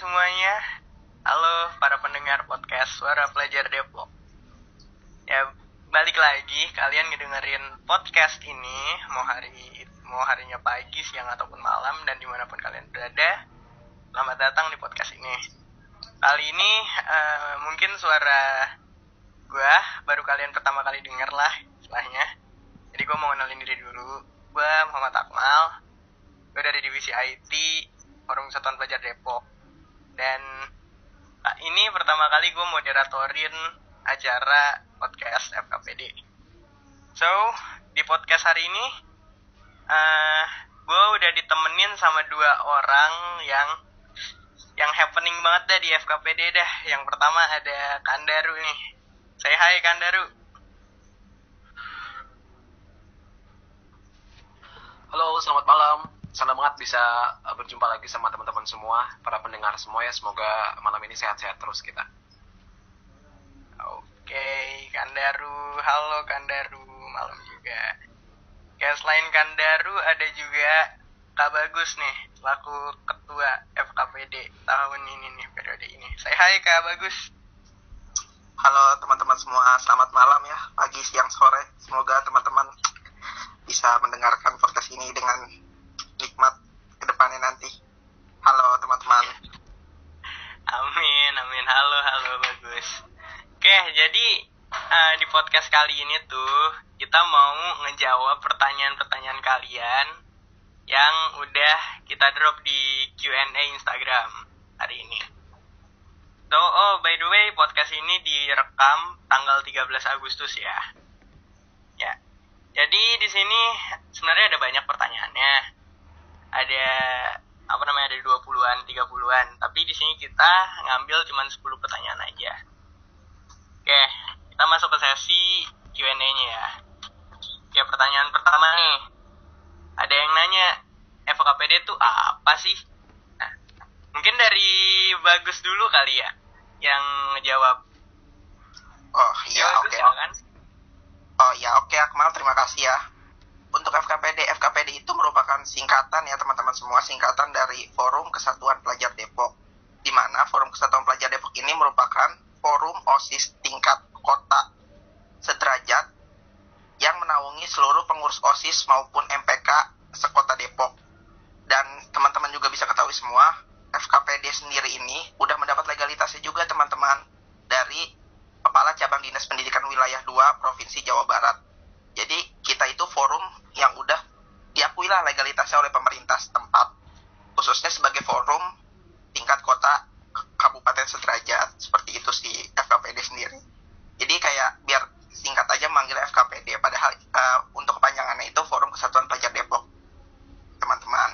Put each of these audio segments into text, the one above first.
semuanya. Halo para pendengar podcast Suara Pelajar Depok. Ya, balik lagi kalian ngedengerin podcast ini mau hari mau harinya pagi, siang ataupun malam dan di mana pun kalian berada. Selamat datang di podcast ini. Kali ini uh, mungkin suara gue baru kalian pertama kali denger lah istilahnya. Jadi gue mau kenalin diri dulu. Gue Muhammad Akmal. Gue dari divisi IT Forum Kesatuan Pelajar Depok. Dan nah, ini pertama kali gue moderatorin acara podcast FKPD. So, di podcast hari ini, uh, gue udah ditemenin sama dua orang yang yang happening banget dah di FKPD dah. Yang pertama ada Kandaru nih. Saya hai Kandaru. Halo, selamat malam senang banget bisa uh, berjumpa lagi sama teman-teman semua, para pendengar semua ya. Semoga malam ini sehat-sehat terus kita. Oke, Kandaru. Halo Kandaru, malam juga. Ya, selain Kandaru ada juga Kak Bagus nih, selaku ketua FKPD tahun ini nih, periode ini. Saya hai Kak Bagus. Halo teman-teman semua, selamat malam ya, pagi, siang, sore. Semoga teman-teman bisa mendengarkan podcast ini dengan nikmat ke depannya nanti. Halo teman-teman. Amin, amin. Halo, halo, bagus. Oke, jadi uh, di podcast kali ini tuh kita mau ngejawab pertanyaan-pertanyaan kalian yang udah kita drop di Q&A Instagram hari ini. So, oh by the way, podcast ini direkam tanggal 13 Agustus ya. Ya. Jadi di sini sebenarnya ada banyak pertanyaannya ada 20-an, 30-an. Tapi di sini kita ngambil cuma 10 pertanyaan aja. Oke, kita masuk ke sesi Q&A-nya ya. Oke, pertanyaan pertama nih. Ada yang nanya, FKPD itu apa sih? Nah, mungkin dari Bagus dulu kali ya, yang ngejawab. Oh, iya, oke. Okay. Kan? Oh, ya, oke, okay, Akmal. Terima kasih ya untuk FKPD, FKPD itu merupakan singkatan ya teman-teman semua, singkatan dari Forum Kesatuan Pelajar Depok. Di mana Forum Kesatuan Pelajar Depok ini merupakan forum OSIS tingkat kota sederajat yang menaungi seluruh pengurus OSIS maupun MPK sekota Depok. Dan teman-teman juga bisa ketahui semua, FKPD sendiri ini udah mendapat legalitasnya juga teman-teman dari Kepala Cabang Dinas Pendidikan Wilayah 2 Provinsi Jawa Barat jadi kita itu forum yang udah diakui lah legalitasnya oleh pemerintah setempat, khususnya sebagai forum tingkat kota kabupaten sederajat seperti itu si FKPD sendiri. Jadi kayak biar singkat aja manggil FKPD, padahal uh, untuk kepanjangannya itu Forum Kesatuan Pelajar Depok, teman-teman.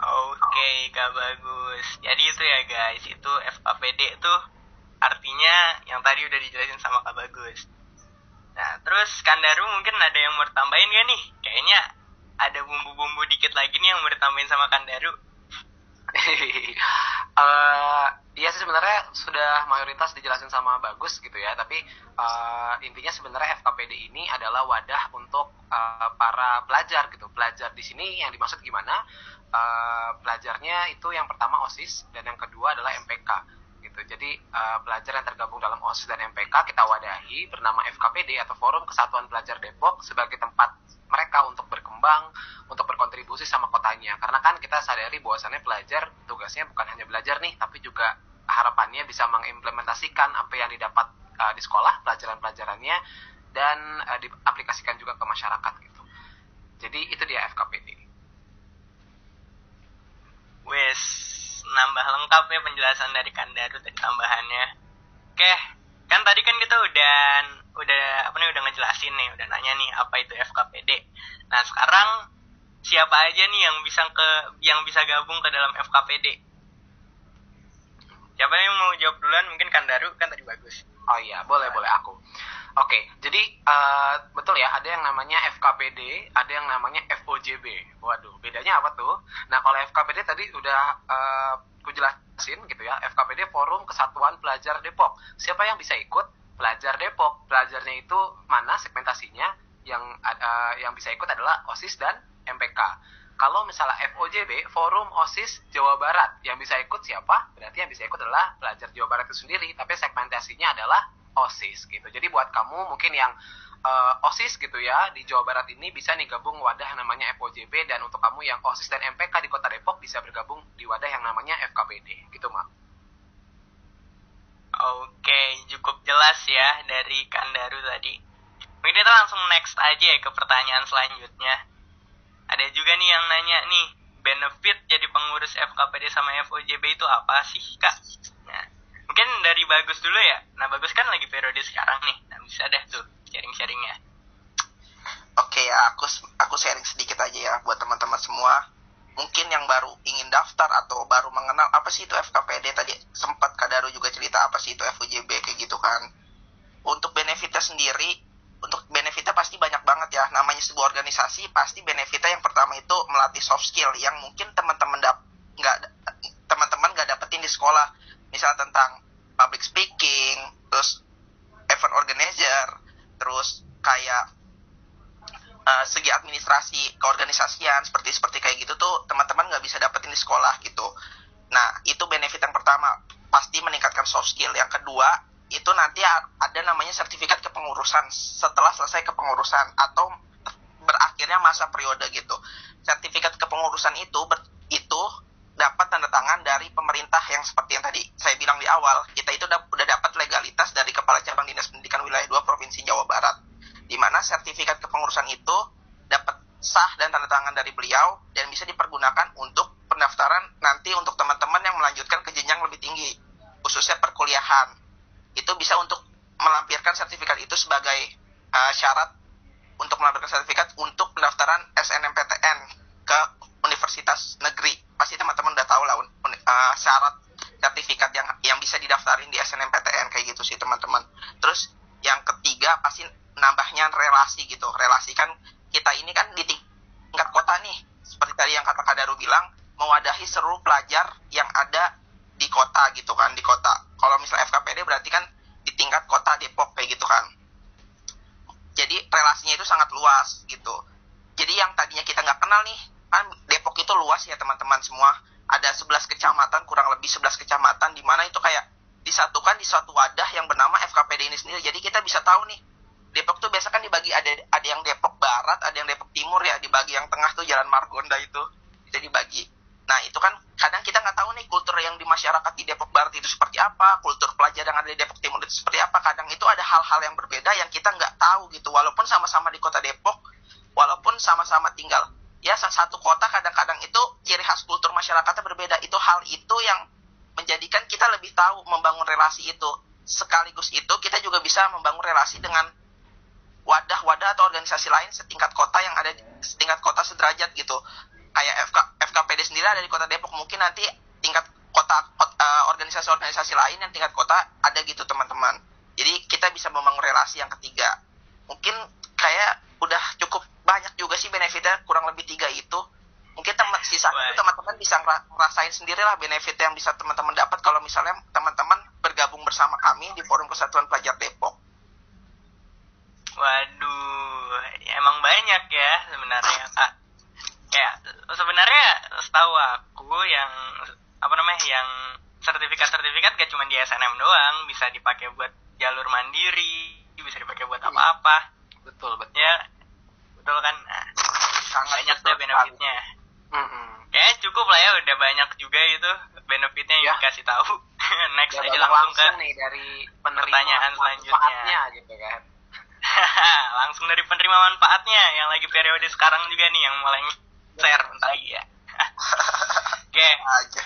Oke, okay, gak bagus. Jadi itu ya guys, itu FKPD itu artinya yang tadi udah dijelasin sama Kak Bagus Nah, terus Kandaru mungkin ada yang mau tambahin gak nih? Kayaknya ada bumbu-bumbu dikit lagi nih yang mau ditambahin sama Kandaru. uh, sih sebenarnya sudah mayoritas dijelasin sama bagus gitu ya tapi uh, intinya sebenarnya FKPD ini adalah wadah untuk uh, para pelajar gitu pelajar di sini yang dimaksud gimana uh, pelajarnya itu yang pertama osis dan yang kedua adalah MPK gitu. Jadi uh, pelajar yang tergabung dalam OSIS dan MPK kita wadahi bernama FKPD atau Forum Kesatuan Pelajar Depok sebagai tempat mereka untuk berkembang, untuk berkontribusi sama kotanya. Karena kan kita sadari bahwasannya pelajar tugasnya bukan hanya belajar nih, tapi juga harapannya bisa mengimplementasikan apa yang didapat uh, di sekolah, pelajaran-pelajarannya, dan uh, diaplikasikan juga ke masyarakat gitu. Jadi itu dia FKPD. Wes, nambah lengkap ya penjelasan dari Kandaru tadi tambahannya. Oke, kan tadi kan kita udah udah apa nih udah ngejelasin nih, udah nanya nih apa itu FKPD. Nah sekarang siapa aja nih yang bisa ke yang bisa gabung ke dalam FKPD? Siapa yang mau jawab duluan? Mungkin Kandaru kan tadi bagus. Oh iya, boleh boleh aku. Oke, okay, jadi uh, betul ya, ada yang namanya FKPD, ada yang namanya FOJB. Waduh, bedanya apa tuh? Nah, kalau FKPD tadi udah uh, ku jelasin gitu ya, FKPD Forum Kesatuan Pelajar Depok. Siapa yang bisa ikut? Pelajar Depok. Pelajarnya itu mana segmentasinya? Yang uh, yang bisa ikut adalah OSIS dan MPK. Kalau misalnya FOJB, Forum OSIS Jawa Barat, yang bisa ikut siapa? Berarti yang bisa ikut adalah pelajar Jawa Barat itu sendiri, tapi segmentasinya adalah OSIS gitu. Jadi buat kamu mungkin yang uh, OSIS gitu ya di Jawa Barat ini bisa nih gabung wadah namanya FOJB dan untuk kamu yang OSIS dan MPK di Kota Depok bisa bergabung di wadah yang namanya FKPD gitu mak. Oke, cukup jelas ya dari Kandaru tadi. Mungkin kita langsung next aja ya ke pertanyaan selanjutnya ada juga nih yang nanya nih benefit jadi pengurus FKPD sama FOJB itu apa sih kak? Nah, mungkin dari bagus dulu ya. Nah bagus kan lagi periode sekarang nih, nah bisa deh tuh sharing-sharingnya. Oke ya, aku aku sharing sedikit aja ya buat teman-teman semua. Mungkin yang baru ingin daftar atau baru mengenal apa sih itu FKPD tadi sempat Kadaru juga cerita apa sih itu FOJB kayak gitu kan. Untuk benefitnya sendiri benefitnya pasti banyak banget ya. Namanya sebuah organisasi pasti benefitnya yang pertama itu melatih soft skill yang mungkin teman-teman dap nggak teman-teman nggak dapetin di sekolah. Misal tentang public speaking terus event organizer terus kayak uh, segi administrasi keorganisasian seperti seperti kayak gitu tuh teman-teman nggak bisa dapetin di sekolah gitu. Nah itu benefit yang pertama pasti meningkatkan soft skill. Yang kedua itu nanti ada namanya sertifikat kepengurusan setelah selesai kepengurusan atau berakhirnya masa periode gitu. Sertifikat kepengurusan itu itu dapat tanda tangan dari pemerintah yang seperti yang tadi saya bilang di awal, kita itu udah, udah dapat legalitas dari Kepala Cabang Dinas Pendidikan Wilayah 2 Provinsi Jawa Barat. Di mana sertifikat kepengurusan itu dapat sah dan tanda tangan dari beliau dan bisa dipergunakan untuk pendaftaran nanti untuk teman-teman yang melanjutkan ke jenjang lebih tinggi, khususnya perkuliahan itu bisa untuk melampirkan sertifikat itu sebagai uh, syarat untuk melampirkan sertifikat untuk pendaftaran SNMPTN ke universitas negeri. Pasti teman-teman udah tahu lah uh, syarat sertifikat yang yang bisa didaftarin di SNMPTN kayak gitu sih teman-teman. Terus yang ketiga pasti nambahnya relasi gitu. Relasi kan kita ini kan di tingkat kota nih. Seperti tadi yang kata Kadaru bilang, mewadahi seluruh pelajar yang ada di kota gitu kan di kota. Kalau misalnya FKPD berarti kan di tingkat kota Depok kayak gitu kan. Jadi relasinya itu sangat luas gitu. Jadi yang tadinya kita nggak kenal nih kan Depok itu luas ya teman-teman semua. Ada 11 kecamatan kurang lebih 11 kecamatan di mana itu kayak disatukan di suatu wadah yang bernama FKPD ini sendiri. Jadi kita bisa tahu nih Depok tuh biasa kan dibagi ada ada yang Depok Barat ada yang Depok Timur ya dibagi yang tengah tuh Jalan Margonda itu. Jadi dibagi Nah itu kan kadang kita nggak tahu nih kultur yang di masyarakat di Depok Barat itu seperti apa, kultur pelajar yang ada di Depok Timur itu seperti apa. Kadang itu ada hal-hal yang berbeda yang kita nggak tahu gitu. Walaupun sama-sama di kota Depok, walaupun sama-sama tinggal. Ya satu kota kadang-kadang itu ciri khas kultur masyarakatnya berbeda. Itu hal itu yang menjadikan kita lebih tahu membangun relasi itu. Sekaligus itu kita juga bisa membangun relasi dengan wadah-wadah atau organisasi lain setingkat kota yang ada setingkat kota sederajat gitu kayak FK, FKPD sendiri ada di kota Depok. Mungkin nanti tingkat kota, uh, organisasi-organisasi lain yang tingkat kota ada gitu teman-teman. Jadi kita bisa membangun relasi yang ketiga. Mungkin kayak udah cukup banyak juga sih benefitnya kurang lebih tiga itu. Mungkin teman sisa itu teman-teman bisa ngerasain sendiri lah benefit yang bisa teman-teman dapat kalau misalnya teman-teman bergabung bersama kami di Forum Kesatuan Pelajar Depok. Waduh, emang banyak ya sebenarnya kak ya sebenarnya setahu aku yang apa namanya yang sertifikat-sertifikat gak cuma di SNM doang bisa dipakai buat jalur mandiri bisa dipakai buat hmm. apa-apa. Betul betul. Ya betul kan? Nah, banyak deh benefitnya. Mm-hmm. ya cukup lah ya udah banyak juga itu benefitnya yang ya. dikasih tahu. Next aja langsung, langsung ke nih dari pertanyaan selanjutnya. gitu kan. Langsung dari penerima manfaatnya yang lagi periode sekarang juga nih yang mulai share lagi ya oke. Okay. oke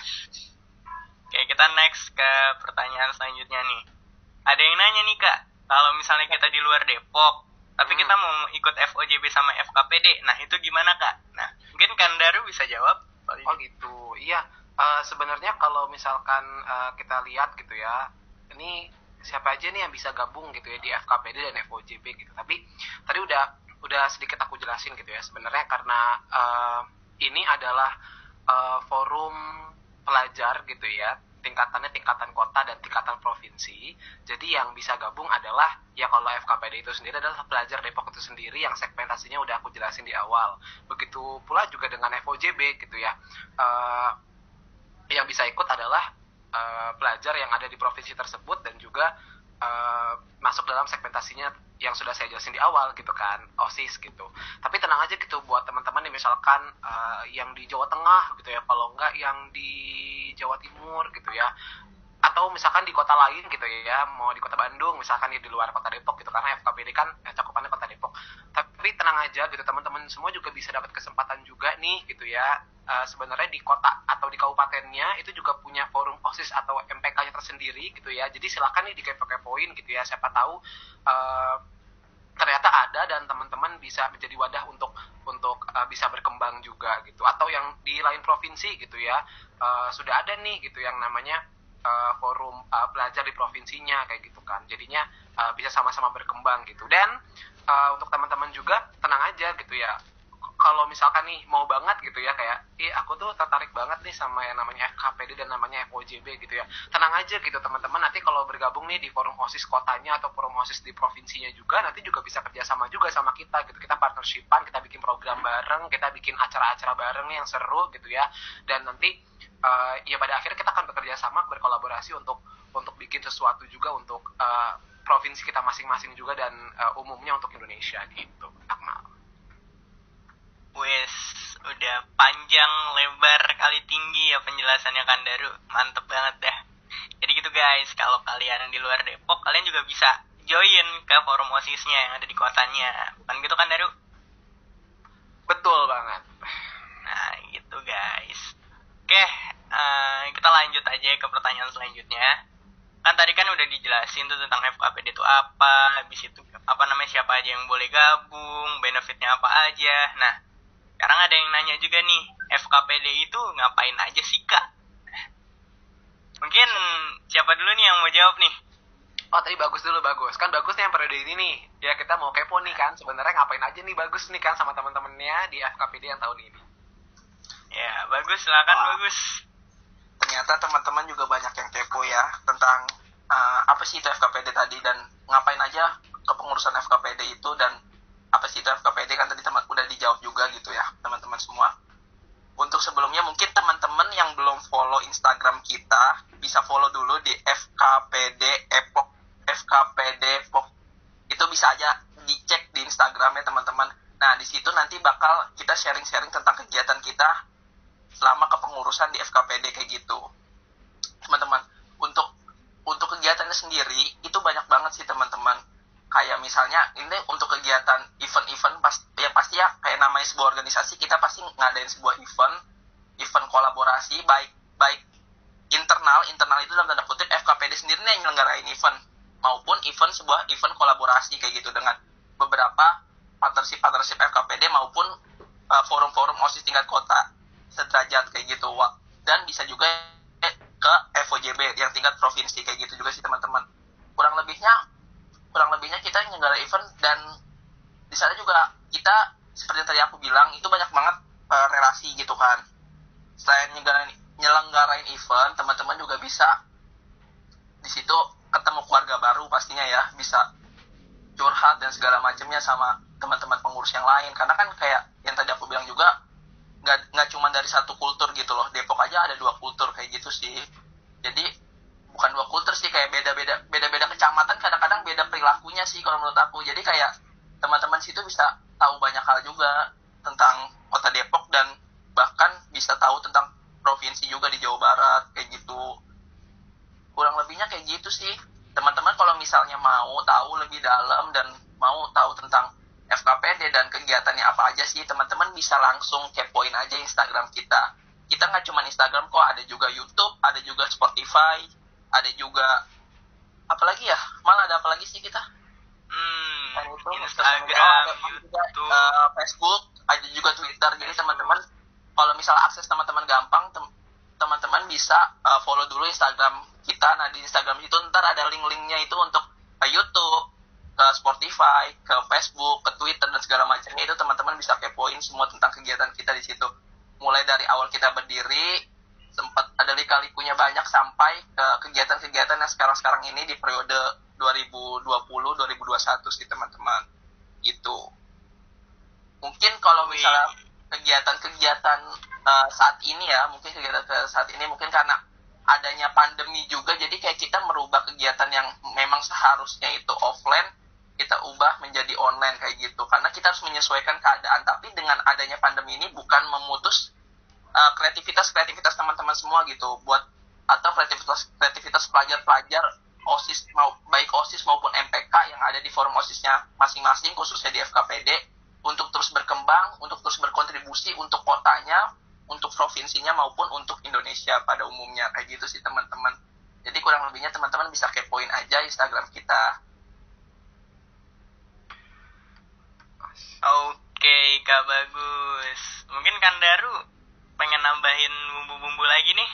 okay, kita next ke pertanyaan selanjutnya nih. Ada yang nanya nih kak. Kalau misalnya kita di luar Depok tapi hmm. kita mau ikut FOJB sama FKPD nah itu gimana kak? Nah mungkin Kandaru bisa jawab. Oh gitu. Iya uh, sebenarnya kalau misalkan uh, kita lihat gitu ya ini siapa aja nih yang bisa gabung gitu ya di FKPD dan FOJB gitu. Tapi tadi udah udah sedikit aku jelasin gitu ya sebenarnya karena uh, ini adalah uh, forum pelajar gitu ya tingkatannya tingkatan kota dan tingkatan provinsi. Jadi yang bisa gabung adalah ya kalau FKPD itu sendiri adalah pelajar Depok itu sendiri yang segmentasinya udah aku jelasin di awal. Begitu pula juga dengan FOJB gitu ya. Uh, yang bisa ikut adalah uh, pelajar yang ada di provinsi tersebut dan juga uh, masuk dalam segmentasinya yang sudah saya jelasin di awal gitu kan osis gitu. Tapi tenang aja gitu buat teman-teman yang misalkan uh, yang di Jawa Tengah gitu ya kalau enggak yang di Jawa Timur gitu ya. Atau misalkan di kota lain gitu ya mau di kota Bandung misalkan di luar kota Depok gitu karena FKBD kan eh, cakupannya kota Depok. Tapi tenang aja gitu teman-teman semua juga bisa dapat kesempatan juga nih gitu ya uh, sebenarnya di kota atau di kabupatennya itu juga punya forum osis atau MPK-nya tersendiri gitu ya. Jadi silakan nih di kepo-kepoin gitu ya. Siapa tahu uh, ternyata ada dan teman-teman bisa menjadi wadah untuk untuk uh, bisa berkembang juga gitu. Atau yang di lain provinsi gitu ya. Uh, sudah ada nih gitu yang namanya uh, forum uh, belajar di provinsinya kayak gitu kan. Jadinya uh, bisa sama-sama berkembang gitu. Dan uh, untuk teman-teman juga tenang aja gitu ya kalau misalkan nih mau banget gitu ya kayak ih aku tuh tertarik banget nih sama yang namanya FKPD dan namanya FOJB gitu ya. Tenang aja gitu teman-teman. Nanti kalau bergabung nih di forum OSIS kotanya atau forum OSIS di provinsinya juga nanti juga bisa kerjasama juga sama kita gitu. Kita partnershipan kita bikin program bareng kita bikin acara-acara bareng yang seru gitu ya. Dan nanti uh, ya pada akhirnya kita akan bekerja sama berkolaborasi untuk untuk bikin sesuatu juga untuk uh, provinsi kita masing-masing juga dan uh, umumnya untuk Indonesia gitu. Akmal. Wes udah panjang lebar kali tinggi ya penjelasannya kan Daru mantep banget dah. Jadi gitu guys kalau kalian di luar Depok kalian juga bisa join ke forum osisnya yang ada di kotanya kan gitu kan Daru? Betul banget. Nah gitu guys. Oke, uh, kita lanjut aja ke pertanyaan selanjutnya. Kan tadi kan udah dijelasin tuh tentang FKPD itu apa, habis itu apa namanya siapa aja yang boleh gabung, benefitnya apa aja. Nah, sekarang ada yang nanya juga nih, FKPD itu ngapain aja sih kak? Mungkin siapa dulu nih yang mau jawab nih? Oh tadi bagus dulu bagus kan bagus nih yang periode ini nih ya kita mau kepo nih kan sebenarnya ngapain aja nih bagus nih kan sama teman-temannya di FKPD yang tahun ini. Ya bagus silakan oh. bagus ternyata teman-teman juga banyak yang kepo ya tentang uh, apa sih itu FKPD tadi dan ngapain aja kepengurusan FKPD itu dan apa sih itu FKPD kan tadi teman udah dijawab juga gitu ya teman-teman semua. Untuk sebelumnya mungkin teman-teman yang belum follow Instagram kita bisa follow dulu di FKPD Epok FKPD Epok itu bisa aja dicek di Instagram ya teman-teman. Nah di situ nanti bakal kita sharing-sharing tentang kegiatan kita selama kepengurusan di FKPD kayak gitu teman-teman untuk untuk kegiatannya sendiri itu banyak banget sih teman-teman kayak misalnya ini untuk kegiatan event-event pas ya pasti ya kayak namanya sebuah organisasi kita pasti ngadain sebuah event event kolaborasi baik baik internal internal itu dalam tanda kutip FKPD sendiri yang nyelenggarain event maupun event sebuah event kolaborasi kayak gitu dengan beberapa partnership partnership FKPD maupun uh, forum-forum osis tingkat kota sederajat kayak gitu dan bisa juga ke FOJB yang tingkat provinsi kayak gitu juga sih teman-teman. Kurang lebihnya kurang lebihnya kita nyelenggara event dan di sana juga kita seperti yang tadi aku bilang itu banyak banget uh, relasi gitu kan. Selain nyelenggarain, nyelenggarain event teman-teman juga bisa di situ ketemu keluarga baru pastinya ya bisa curhat dan segala macamnya sama teman-teman pengurus yang lain. Karena kan kayak yang tadi aku bilang juga nggak nggak cuma dari satu kultur gitu loh. Depok aja ada dua kultur kayak gitu sih. Jadi bukan dua kultur sih kayak beda beda beda beda beda perilakunya sih kalau menurut aku. Jadi kayak teman-teman situ bisa tahu banyak hal juga tentang kota Depok dan bahkan bisa tahu tentang provinsi juga di Jawa Barat kayak gitu. Kurang lebihnya kayak gitu sih. Teman-teman kalau misalnya mau tahu lebih dalam dan mau tahu tentang FKPD dan kegiatannya apa aja sih teman-teman bisa langsung kepoin aja Instagram kita. Kita nggak cuma Instagram kok ada juga YouTube ada juga Spotify ada juga apalagi ya? Malah ada apa lagi sih kita? Hmm, itu, Instagram ada YouTube juga, uh, Facebook ada juga Twitter. Jadi teman-teman kalau misal akses teman-teman gampang teman-teman bisa uh, follow dulu Instagram kita. Nah di Instagram itu ntar ada link-linknya itu untuk uh, YouTube ke Spotify, ke Facebook, ke Twitter dan segala macamnya. Itu teman-teman bisa kepoin semua tentang kegiatan kita di situ. Mulai dari awal kita berdiri sempat ada lika-likunya banyak sampai ke kegiatan-kegiatan yang sekarang-sekarang ini di periode 2020-2021 sih teman-teman. Itu mungkin kalau misalnya kegiatan-kegiatan uh, saat ini ya mungkin kegiatan saat ini mungkin karena adanya pandemi juga jadi kayak kita merubah kegiatan yang memang seharusnya itu offline kita ubah menjadi online kayak gitu. Karena kita harus menyesuaikan keadaan. Tapi dengan adanya pandemi ini bukan memutus uh, kreativitas kreativitas teman-teman semua gitu. Buat atau kreativitas kreativitas pelajar-pelajar osis mau baik osis maupun MPK yang ada di forum osisnya masing-masing khususnya di FKPD untuk terus berkembang untuk terus berkontribusi untuk kotanya untuk provinsinya maupun untuk Indonesia pada umumnya. Kayak gitu sih teman-teman. Jadi kurang lebihnya teman-teman bisa kepoin aja Instagram kita. Oke kak bagus. Mungkin kan Daru. pengen nambahin bumbu-bumbu lagi nih?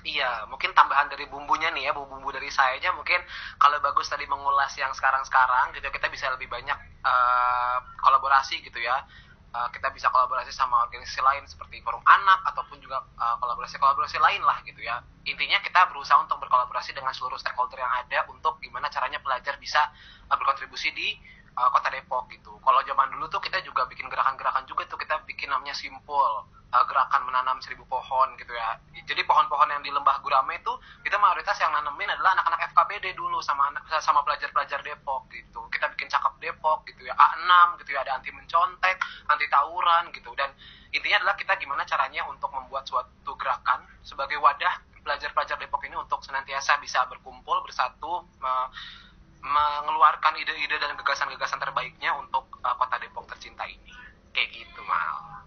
Iya, mungkin tambahan dari bumbunya nih ya, bumbu-bumbu dari saya aja mungkin kalau bagus tadi mengulas yang sekarang-sekarang gitu kita bisa lebih banyak uh, kolaborasi gitu ya. Uh, kita bisa kolaborasi sama organisasi lain seperti forum anak ataupun juga uh, kolaborasi-kolaborasi lain lah gitu ya. Intinya kita berusaha untuk berkolaborasi dengan seluruh stakeholder yang ada untuk gimana caranya pelajar bisa uh, berkontribusi di uh, kota Depok gitu. Kalau zaman dulu tuh kita juga bikin gerakan-gerakan juga tuh kita bikin namanya simpul uh, gerakan menanam seribu pohon gitu ya. Jadi pohon-pohon yang di lembah Gurame itu kita mayoritas yang nanemin adalah anak-anak FKPD dulu sama anak sama pelajar-pelajar Depok gitu. Kita bikin cakep Depok gitu ya A6 gitu ya ada anti mencontek, anti tawuran gitu dan intinya adalah kita gimana caranya untuk membuat suatu gerakan sebagai wadah pelajar-pelajar Depok ini untuk senantiasa bisa berkumpul bersatu mengeluarkan ide-ide dan gagasan-gagasan terbaiknya untuk uh, kota Depok tercinta ini. Kayak gitu, Mal.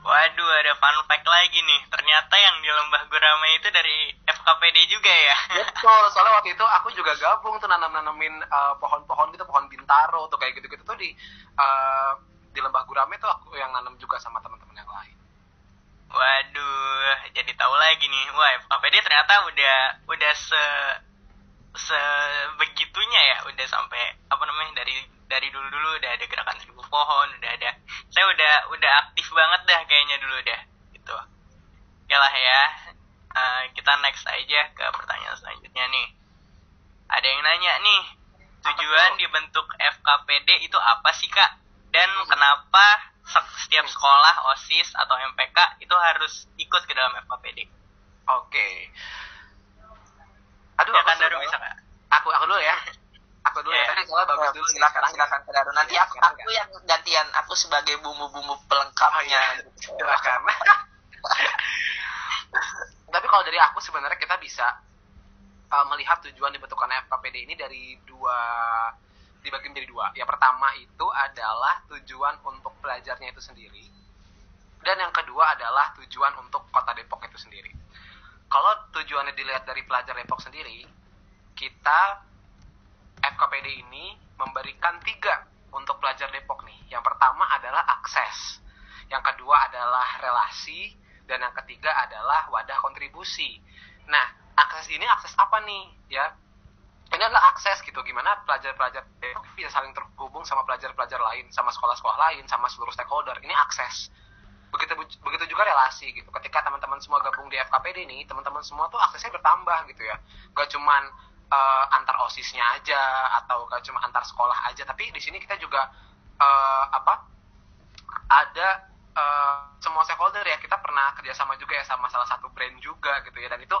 Waduh, ada fun fact lagi nih. Ternyata yang di Lembah Gurame itu dari FKPD juga ya. Betul, soalnya waktu itu aku juga gabung tuh nanam-nanamin uh, pohon-pohon gitu, pohon bintaro tuh kayak gitu-gitu tuh di uh, di Lembah Gurame tuh aku yang nanam juga sama teman-teman yang lain. Waduh, jadi tahu lagi nih. Wah, FKPD ternyata udah udah se sebegitunya ya, udah sampai apa namanya dari dari dulu dulu udah ada gerakan seribu pohon udah ada saya udah udah aktif banget dah kayaknya dulu dah gitu. Oke lah ya uh, kita next aja ke pertanyaan selanjutnya nih. Ada yang nanya nih tujuan dibentuk FKPD itu apa sih kak? Dan kenapa setiap sekolah osis atau MPK itu harus ikut ke dalam FKPD oke okay. Aduh ya kan bisa kak aku aku dulu ya. Aku dulu yeah. tadi soalnya bagus dulu silakan silakan Kedaro nanti ya, aku aku yang gantian aku sebagai bumbu-bumbu pelengkapnya. Oh, iya. silakan. Tapi kalau dari aku sebenarnya kita bisa uh, melihat tujuan dibentukkan FKPD ini dari dua dibagi menjadi dua. Yang pertama itu adalah tujuan untuk pelajarnya itu sendiri. Dan yang kedua adalah tujuan untuk kota Depok itu sendiri kalau tujuannya dilihat dari pelajar Depok sendiri kita FKPD ini memberikan tiga untuk pelajar Depok nih. Yang pertama adalah akses, yang kedua adalah relasi, dan yang ketiga adalah wadah kontribusi. Nah, akses ini akses apa nih? Ya, ini adalah akses gitu gimana pelajar-pelajar Depok bisa saling terhubung sama pelajar-pelajar lain, sama sekolah-sekolah lain, sama seluruh stakeholder. Ini akses. Begitu begitu juga relasi gitu. Ketika teman-teman semua gabung di FKPD ini, teman-teman semua tuh aksesnya bertambah gitu ya. Gak cuman uh, antar osisnya aja atau gak cuma antar sekolah aja. Tapi di sini kita juga uh, apa ada uh, semua stakeholder ya. Kita pernah kerjasama juga ya sama salah satu brand juga gitu ya. Dan itu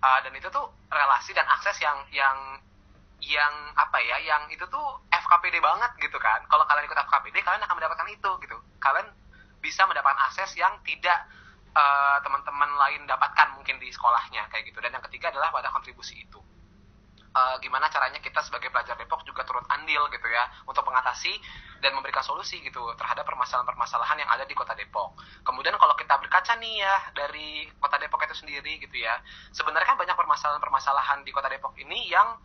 uh, dan itu tuh relasi dan akses yang yang yang apa ya yang itu tuh FKPD banget gitu kan. Kalau kalian ikut FKPD kalian akan mendapatkan itu gitu. Kalian bisa mendapatkan akses yang tidak teman-teman uh, lain dapatkan mungkin di sekolahnya kayak gitu dan yang ketiga adalah pada kontribusi itu uh, gimana caranya kita sebagai pelajar Depok juga turut andil gitu ya untuk mengatasi dan memberikan solusi gitu terhadap permasalahan-permasalahan yang ada di kota Depok. Kemudian kalau kita berkaca nih ya dari kota Depok itu sendiri gitu ya, sebenarnya kan banyak permasalahan-permasalahan di kota Depok ini yang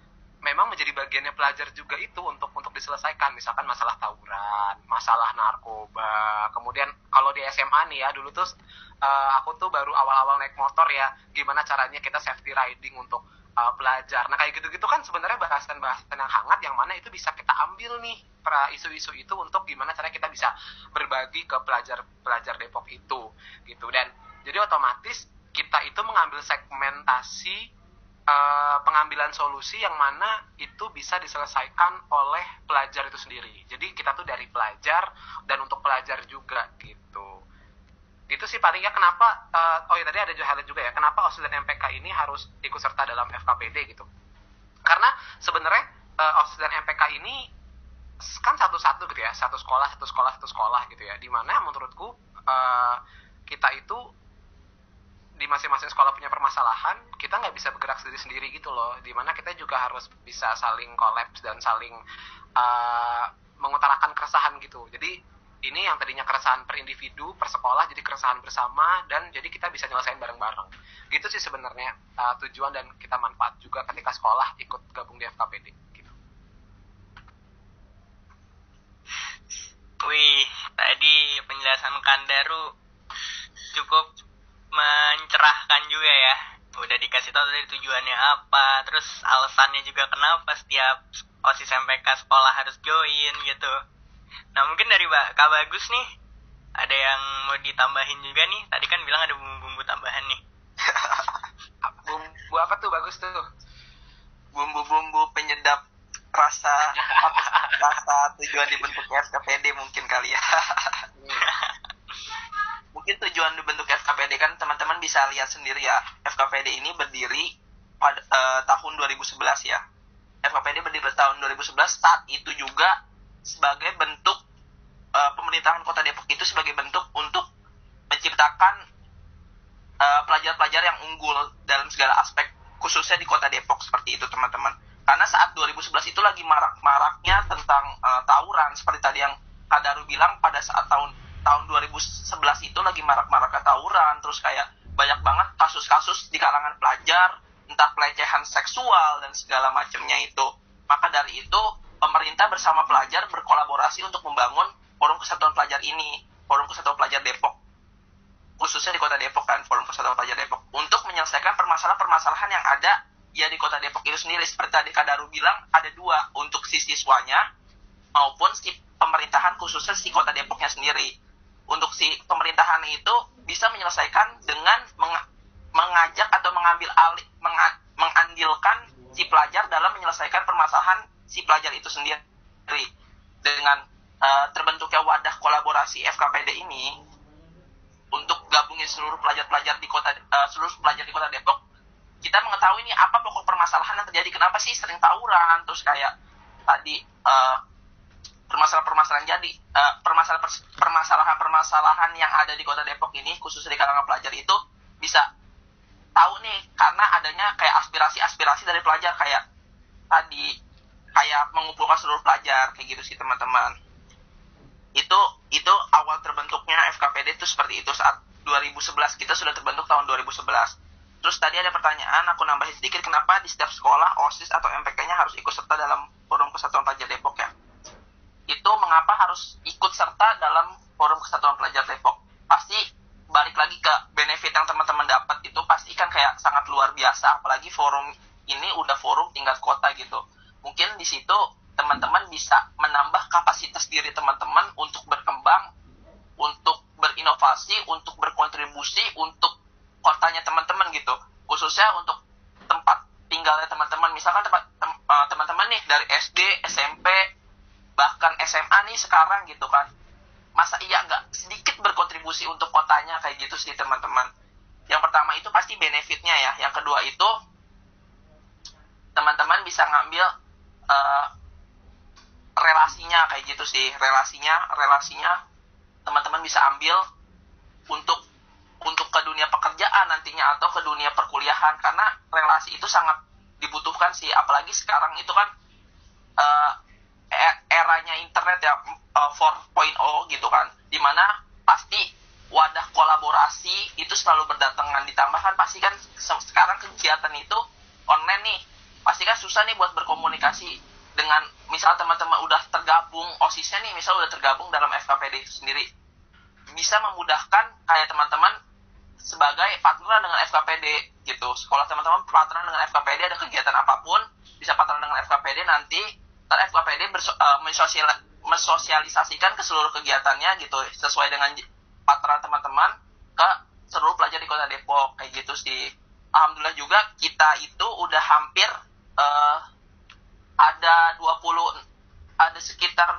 memang menjadi bagiannya pelajar juga itu untuk untuk diselesaikan misalkan masalah tawuran, masalah narkoba. Kemudian kalau di SMA nih ya dulu tuh uh, aku tuh baru awal-awal naik motor ya, gimana caranya kita safety riding untuk uh, pelajar. Nah kayak gitu-gitu kan sebenarnya bahasan-bahasan yang hangat yang mana itu bisa kita ambil nih para isu-isu itu untuk gimana cara kita bisa berbagi ke pelajar-pelajar Depok itu gitu dan jadi otomatis kita itu mengambil segmentasi uh, pengambilan solusi yang mana itu bisa diselesaikan oleh pelajar itu sendiri. Jadi kita tuh dari pelajar dan untuk pelajar juga gitu. Gitu sih palingnya kenapa uh, oh ya tadi ada juga juga ya kenapa OSIS dan MPK ini harus ikut serta dalam FKPD gitu. Karena sebenarnya uh, OSIS dan MPK ini kan satu-satu gitu ya, satu sekolah, satu sekolah, satu sekolah gitu ya. Di mana menurutku uh, kita itu di masing-masing sekolah punya permasalahan, kita nggak bisa bergerak sendiri-sendiri gitu loh. Di mana kita juga harus bisa saling kolaps dan saling uh, mengutarakan keresahan gitu. Jadi ini yang tadinya keresahan per individu, per sekolah, jadi keresahan bersama, dan jadi kita bisa nyelesain bareng-bareng. Gitu sih sebenarnya uh, tujuan dan kita manfaat juga ketika sekolah ikut gabung di FKPD. Gitu. Wih, tadi penjelasan Kandaru cukup mencerahkan juga ya. Udah dikasih tahu dari tujuannya apa terus alasannya juga kenapa setiap osis MPK sekolah harus join gitu. Nah mungkin dari kak bagus nih ada yang mau ditambahin juga nih? Tadi kan bilang ada bumbu-bumbu tambahan nih. Bumbu apa tuh bagus tuh? Bumbu-bumbu penyedap rasa rasa tujuan dibentuk SKPD mungkin kali ya mungkin tujuan dibentuk FKPD kan teman-teman bisa lihat sendiri ya. FKPD ini berdiri pada uh, tahun 2011 ya. FKPD berdiri tahun 2011 saat itu juga sebagai bentuk uh, pemerintahan kota Depok itu sebagai bentuk untuk menciptakan eh, pelajar-pelajar yang unggul dalam segala aspek khususnya di kota Depok seperti itu teman-teman. Karena saat 2011 itu lagi marak-maraknya tentang uh, tawuran seperti tadi yang Kadaru bilang pada saat tahun tahun 2011 itu lagi marak-marak tawuran terus kayak banyak banget kasus-kasus di kalangan pelajar entah pelecehan seksual dan segala macamnya itu. Maka dari itu pemerintah bersama pelajar berkolaborasi untuk membangun forum kesatuan pelajar ini forum kesatuan pelajar Depok. Khususnya di kota Depok kan forum kesatuan pelajar Depok. Untuk menyelesaikan permasalahan-permasalahan yang ada ya di kota Depok itu sendiri seperti tadi Kadaru bilang ada dua untuk si siswanya maupun si pemerintahan khususnya si kota Depoknya sendiri untuk si pemerintahan itu bisa menyelesaikan dengan meng mengajak atau mengambil alih meng mengandilkan si pelajar dalam menyelesaikan permasalahan si pelajar itu sendiri. Dengan uh, terbentuknya wadah kolaborasi FKPD ini untuk gabungin seluruh pelajar-pelajar di kota uh, seluruh pelajar di kota Depok kita mengetahui ini apa pokok permasalahan yang terjadi. Kenapa sih sering tawuran? Terus kayak tadi uh, permasalahan-permasalahan jadi uh, permasalahan-permasalahan yang ada di kota Depok ini khususnya di kalangan pelajar itu bisa tahu nih karena adanya kayak aspirasi-aspirasi dari pelajar kayak tadi kayak mengumpulkan seluruh pelajar kayak gitu sih teman-teman. Itu itu awal terbentuknya FKPD itu seperti itu saat 2011 kita sudah terbentuk tahun 2011 terus tadi ada pertanyaan aku nambahin sedikit kenapa di setiap sekolah OSIS atau MPK-nya harus ikut serta dalam forum kesatuan pelajar Depok ya itu mengapa harus ikut serta dalam forum kesatuan pelajar Depok. Pasti balik lagi ke benefit yang teman-teman dapat itu pasti kan kayak sangat luar biasa apalagi forum ini udah forum tingkat kota gitu. Mungkin di situ teman-teman bisa menambah kapasitas diri teman-teman untuk berkembang untuk berinovasi untuk berkontribusi untuk kotanya teman-teman gitu. Khususnya untuk tempat tinggalnya teman-teman. Misalkan tempat eh, teman-teman nih dari SD SMP bahkan SMA nih sekarang gitu kan. Masa iya nggak sedikit berkontribusi untuk kotanya kayak gitu sih teman-teman? Yang pertama itu pasti benefitnya ya. Yang kedua itu teman-teman bisa ngambil uh, relasinya kayak gitu sih. Relasinya relasinya teman-teman bisa ambil untuk untuk ke dunia pekerjaan nantinya atau ke dunia perkuliahan. Karena relasi itu sangat dibutuhkan sih. Apalagi sekarang itu kan uh, eranya internet ya uh, 4.0 gitu kan. Di mana pasti wadah kolaborasi itu selalu berdatangan. Ditambahkan pasti kan sekarang kegiatan itu online nih. Pasti kan susah nih buat berkomunikasi dengan misal teman-teman udah tergabung osisnya nih misal udah tergabung dalam FKPD itu sendiri. Bisa memudahkan kayak teman-teman sebagai partner dengan FKPD gitu. Sekolah teman-teman partner dengan FKPD ada kegiatan apa pun bisa partner dengan FKPD nanti ntar FKPD uh, mensosial, mensosialisasikan ke seluruh kegiatannya gitu sesuai dengan pattern teman-teman ke seluruh pelajar di kota Depok kayak gitu sih. Alhamdulillah juga kita itu udah hampir uh, ada 20 ada sekitar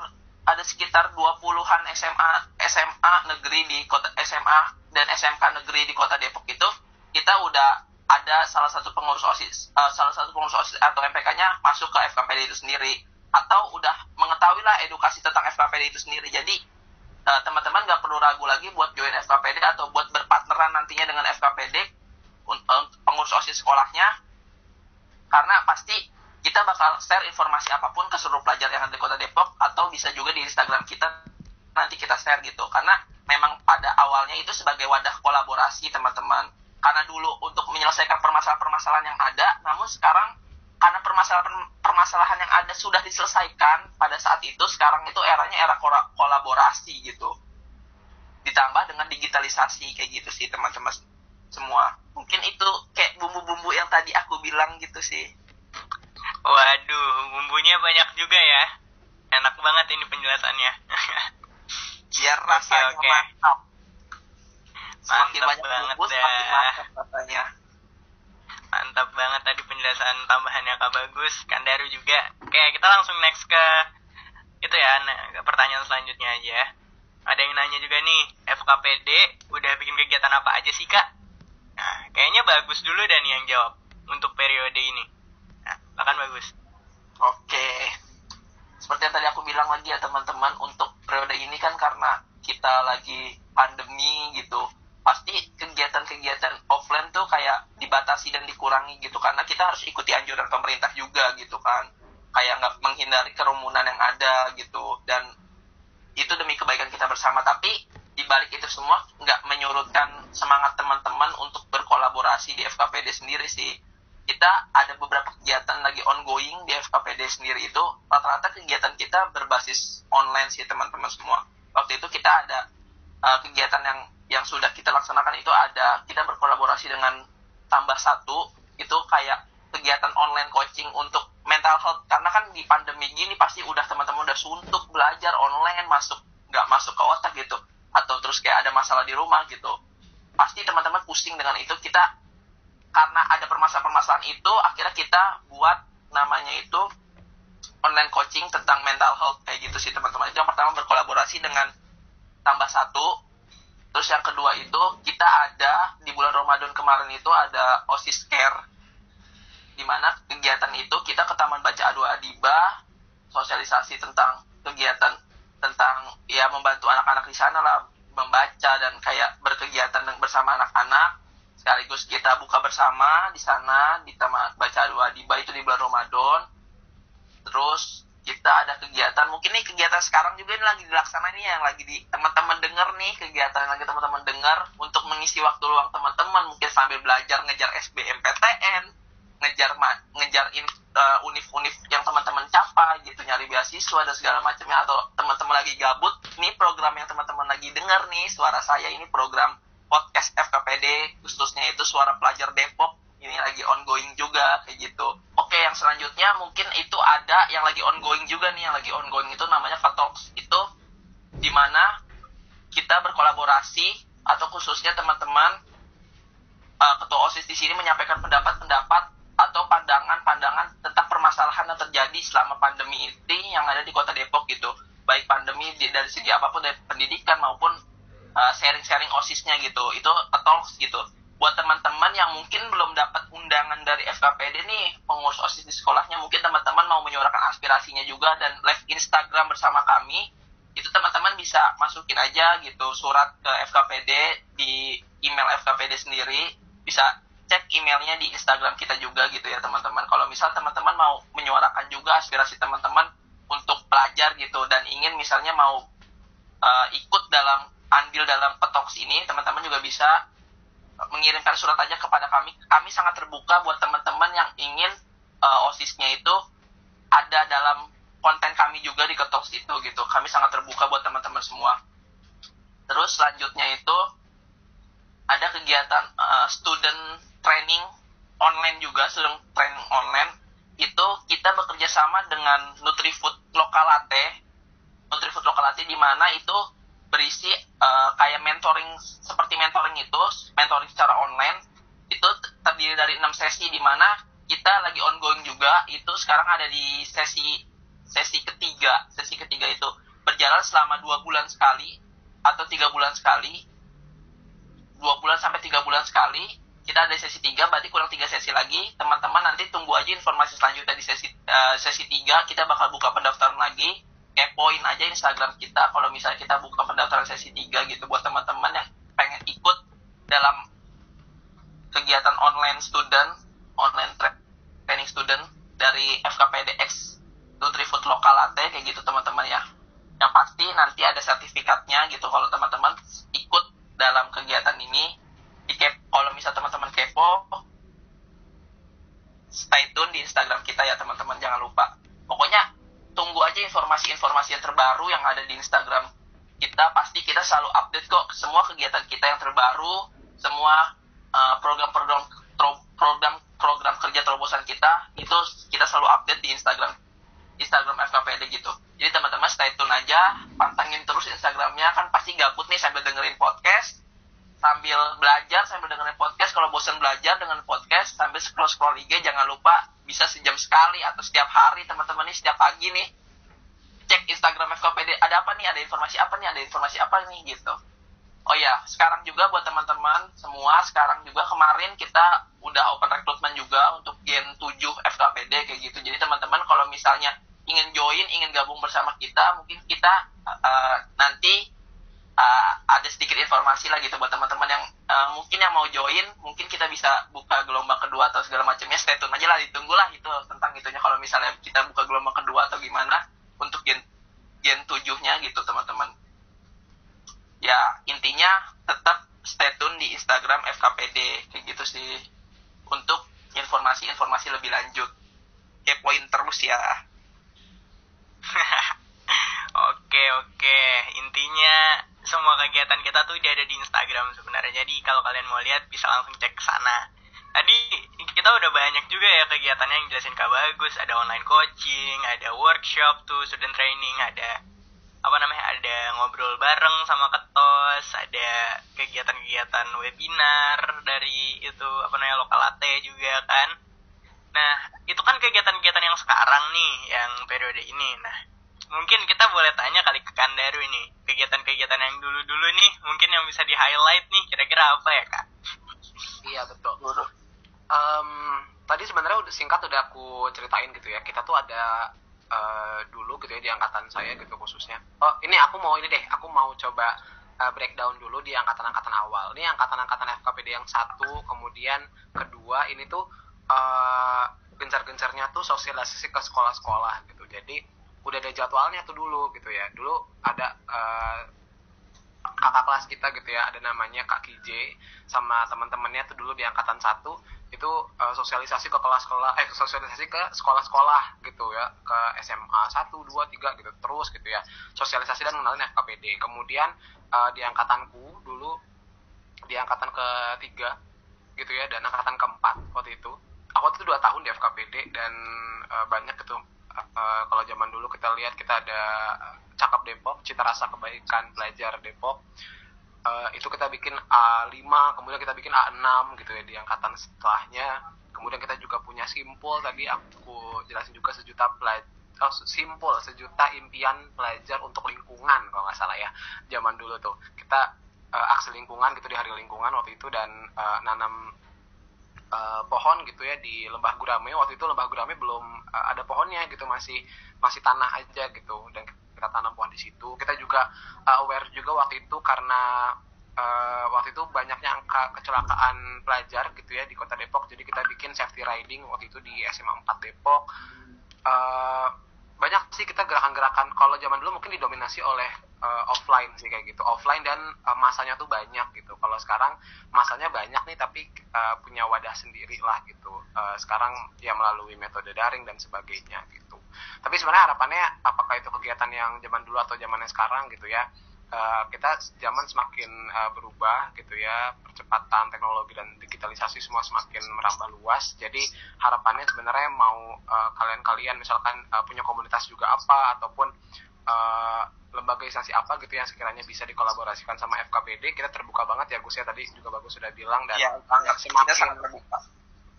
ada sekitar 20-an SMA SMA negeri di kota SMA dan SMK negeri di kota Depok itu kita udah ada salah satu pengurus OSIS uh, salah satu pengurus OSIS atau MPK-nya masuk ke FKPD itu sendiri atau udah mengetahui lah edukasi tentang FKPD itu sendiri. Jadi uh, teman-teman nggak perlu ragu lagi buat join FKPD atau buat berpartneran nantinya dengan FKPD pengurus OSIS sekolahnya. Karena pasti kita bakal share informasi apa pun ke seluruh pelajar yang ada di kota Depok atau bisa juga di Instagram kita nanti kita share gitu. Karena memang pada awalnya itu sebagai wadah kolaborasi teman-teman. Karena dulu untuk menyelesaikan permasalahan-permasalahan yang ada namun sekarang karena permasalahan-permasalahan yang ada sudah diselesaikan pada saat itu sekarang itu eranya era kolaborasi gitu. Ditambah dengan digitalisasi kayak gitu sih teman-teman semua. Mungkin itu kayak bumbu-bumbu yang tadi aku bilang gitu sih. Waduh bumbunya banyak juga ya. Enak banget ini penjelasannya. Biar rasanya okay, okay. mantap. Semakin mantap banyak banget bumbu semakin mantap rasanya mantap banget tadi penjelasan tambahannya kak bagus Kandaru juga oke kita langsung next ke itu ya nah, pertanyaan selanjutnya aja ada yang nanya juga nih FKPD udah bikin kegiatan apa aja sih kak Nah, kayaknya bagus dulu dan yang jawab untuk periode ini. Nah, bahkan bagus. Oke. Seperti yang tadi aku bilang lagi ya teman-teman, untuk periode ini kan karena kita lagi pandemi gitu, pasti kegiatan-kegiatan offline tuh kayak dibatasi dan dikurangi gitu karena kita harus ikuti anjuran pemerintah juga gitu kan. Kayak nggak menghindari kerumunan yang ada gitu dan itu demi kebaikan kita bersama. Tapi di balik itu semua nggak menyurutkan semangat teman-teman untuk berkolaborasi di FKPD sendiri sih. Kita ada beberapa kegiatan lagi ongoing di FKPD sendiri itu. Rata-rata kegiatan kita berbasis online sih teman-teman semua. Waktu itu kita ada uh, kegiatan yang yang sudah kita laksanakan itu ada kita berkolaborasi dengan tambah satu itu kayak kegiatan online coaching untuk mental health. Karena kan di pandemi gini pasti udah teman-teman udah suntuk belajar online masuk nggak masuk ke otak gitu. Atau terus kayak ada masalah di rumah gitu. Pasti teman-teman pusing dengan itu. Kita karena ada permasalahan-permasalahan itu akhirnya kita buat namanya itu online coaching tentang mental health. Kayak gitu sih teman-teman. Itu yang pertama berkolaborasi dengan tambah satu terus yang kedua itu kita ada di bulan Ramadan kemarin itu ada osis care. Di mana kegiatan itu kita ke Taman Baca Adu Adiba sosialisasi tentang kegiatan tentang ya membantu anak-anak di sana lah membaca dan kayak berkegiatan bersama anak-anak. Sekaligus kita buka bersama di sana di taman baca dua di itu di bulan Ramadan. Terus kita ada kegiatan. Mungkin nih kegiatan sekarang juga ini lagi dilaksanakan nih yang lagi di teman-teman dengar nih kegiatan yang lagi teman-teman dengar untuk mengisi waktu luang teman-teman. Mungkin sambil belajar ngejar SBMPTN ngejar ngejar in, uh, univ-univ yang teman-teman capai gitu nyari beasiswa dan segala macamnya. Atau teman-teman lagi gabut ini program yang teman-teman lagi dengar nih suara saya ini program podcast FKPD khususnya itu suara pelajar Depok ini lagi ongoing juga kayak gitu. Oke yang selanjutnya mungkin itu ada yang lagi ongoing juga nih yang lagi ongoing itu namanya Fatox. Itu di mana kita berkolaborasi atau khususnya teman-teman uh, ketua osis di sini menyampaikan pendapat-pendapat atau pandangan-pandangan tentang permasalahan yang terjadi selama pandemi ini yang ada di kota Depok gitu. Baik pandemi dari segi apa pun dari pendidikan maupun uh, sharing-sharing osisnya gitu. Itu talks gitu buat teman-teman yang mungkin belum dapat undangan dari FKPD nih pengurus osis di sekolahnya mungkin teman-teman mau menyuarakan aspirasinya juga dan live Instagram bersama kami itu teman-teman bisa masukin aja gitu surat ke FKPD di email FKPD sendiri bisa cek emailnya di Instagram kita juga gitu ya teman-teman. Kalau misal teman-teman mau menyuarakan juga aspirasi teman-teman untuk pelajar gitu dan ingin misalnya mau uh, ikut dalam andil dalam petoks ini, teman-teman juga bisa mengirimkan surat aja kepada kami. Kami sangat terbuka buat teman-teman yang ingin uh, osisnya itu ada dalam konten kami juga di ketoks itu gitu. Kami sangat terbuka buat teman-teman semua. Terus selanjutnya itu ada kegiatan uh, student training online juga sedang training online itu kita bekerja sama dengan Nutrifood Lokalate Nutrifood Lokalate di mana itu berisi uh, kayak mentoring seperti mentoring itu mentoring secara online itu terdiri dari enam sesi di mana kita lagi ongoing juga itu sekarang ada di sesi sesi ketiga sesi ketiga itu berjalan selama dua bulan sekali atau tiga bulan sekali dua bulan sampai tiga bulan sekali kita ada sesi tiga berarti kurang tiga sesi lagi teman-teman nanti tunggu aja informasi selanjutnya di sesi uh, sesi tiga kita bakal buka pendaftaran lagi kepoin aja Instagram kita kalau misalnya kita buka pendaftaran sesi tiga gitu buat teman-teman yang pengen ikut dalam kegiatan online student online training student dari FKPDX Nutrifood Lokal Latte kayak gitu teman-teman ya. Yang pasti nanti ada sertifikatnya gitu kalau teman-teman ikut dalam kegiatan ini. Kalau misal teman-teman kepo stay tune di Instagram kita ya teman-teman jangan lupa. Pokoknya tunggu aja informasi-informasi yang terbaru yang ada di Instagram kita. Pasti kita selalu update kok semua kegiatan kita yang terbaru semua uh, program-program program program kerja terobosan kita itu kita selalu update di Instagram Instagram FKPD gitu. Jadi teman-teman stay tune aja pantangin terus Instagramnya kan pasti gabut nih sambil dengerin podcast. Sambil belajar sambil dengerin podcast. Kalau bosan belajar dengan podcast sambil scroll scroll IG jangan lupa bisa sejam sekali atau setiap hari teman-teman nih setiap pagi nih. Cek Instagram FKPD ada apa nih? Ada informasi apa nih? Ada informasi apa nih? Gitu. Oh ya sekarang juga buat teman-teman semua sekarang juga kemarin kita udah open recruitment juga untuk Gen 7 FKPD kayak gitu. Jadi teman-teman kalau misalnya ingin join ingin gabung bersama kita mungkin kita uh, nanti uh, ada sedikit informasi lah gitu buat teman-teman yang uh, mungkin yang mau join mungkin kita bisa buka gelombang kedua atau segala macamnya. Stay tune aja lah ditunggulah itu tentang itunya. Kalau misalnya kita buka gelombang kedua atau gimana untuk gen gen tujuhnya gitu teman-teman. Ya intinya tetap stay tune di Instagram FKPD kayak gitu sih. Untuk informasi-informasi lebih lanjut. Kepoin terus ya. Oke oke. Intinya semua kegiatan kita tuh udah ada di Instagram sebenarnya. Jadi kalau kalian mau lihat bisa langsung cek ke sana. Tadi kita udah banyak juga ya kegiatannya yang jelasin kak bagus. Ada online coaching ada workshop tuh student training ada apa namanya ada ngobrol bareng sama ketos ada kegiatan-kegiatan webinar dari itu apa namanya lokal latte juga kan. Nah itu kan kegiatan-kegiatan yang sekarang nih yang periode ini. Nah mungkin kita boleh tanya kali ke Kandaru ini kegiatan-kegiatan yang dulu-dulu nih mungkin yang bisa di highlight nih kira-kira apa ya kak iya betul um, tadi sebenarnya udah singkat udah aku ceritain gitu ya kita tuh ada uh, dulu gitu ya di angkatan saya gitu khususnya. Oh ini aku mau ini deh, aku mau coba uh, breakdown dulu di angkatan-angkatan awal. Ini angkatan-angkatan FKPD yang satu, kemudian kedua ini tuh uh, gencar-gencarnya tuh sosialisasi ke sekolah-sekolah gitu. Jadi udah ada jadwalnya tuh dulu gitu ya. Dulu ada uh, kakak kelas kita gitu ya, ada namanya Kak KJ sama teman-temannya tuh dulu di angkatan satu itu uh, sosialisasi ke kelas-kelas eh sosialisasi ke sekolah-sekolah gitu ya ke SMA 1 2 3 gitu terus gitu ya sosialisasi dan mengenalin FKPD kemudian uh, di angkatanku dulu di angkatan ketiga gitu ya dan angkatan keempat waktu itu aku itu dua tahun di FKPD dan uh, banyak gitu uh, kalau zaman dulu kita lihat kita ada cakap Depok cita rasa kebaikan belajar Depok. Uh, itu kita bikin A5 kemudian kita bikin A6 gitu ya di angkatan setelahnya. Kemudian kita juga punya simpul tadi aku jelasin juga sejuta pelajar oh, simpul sejuta impian pelajar untuk lingkungan kalau nggak salah ya zaman dulu tuh. Kita uh, aksi lingkungan gitu di hari lingkungan waktu itu dan uh, nanam uh, pohon gitu ya di lembah gurame. Waktu itu lembah gurame belum uh, ada pohonnya gitu masih masih tanah aja gitu. Dan kita tanam pohon di situ. Kita juga uh, aware juga waktu itu karena uh, waktu itu banyaknya angka kecelakaan pelajar gitu ya di kota Depok. Jadi kita bikin safety riding waktu itu di SMA 4 Depok. Uh, banyak sih kita gerakan-gerakan. Kalau zaman dulu mungkin didominasi oleh uh, offline sih kayak gitu. Offline dan uh, masanya tuh banyak gitu. Kalau sekarang masanya banyak nih tapi uh, punya wadah sendiri lah gitu. Uh, sekarang ya melalui metode daring dan sebagainya gitu. Tapi sebenarnya harapannya apakah itu kegiatan yang zaman dulu atau zamannya sekarang gitu ya uh, kita zaman semakin uh, berubah gitu ya percepatan teknologi dan digitalisasi semua semakin merambah luas. Jadi harapannya sebenarnya mau kalian kalian-kalian misalkan uh, punya komunitas juga apa ataupun uh, lembaga instansi apa gitu yang sekiranya bisa dikolaborasikan sama FKPD kita terbuka banget ya Gus ya tadi juga bagus sudah bilang dan ya, sangat, semakin sangat terbuka.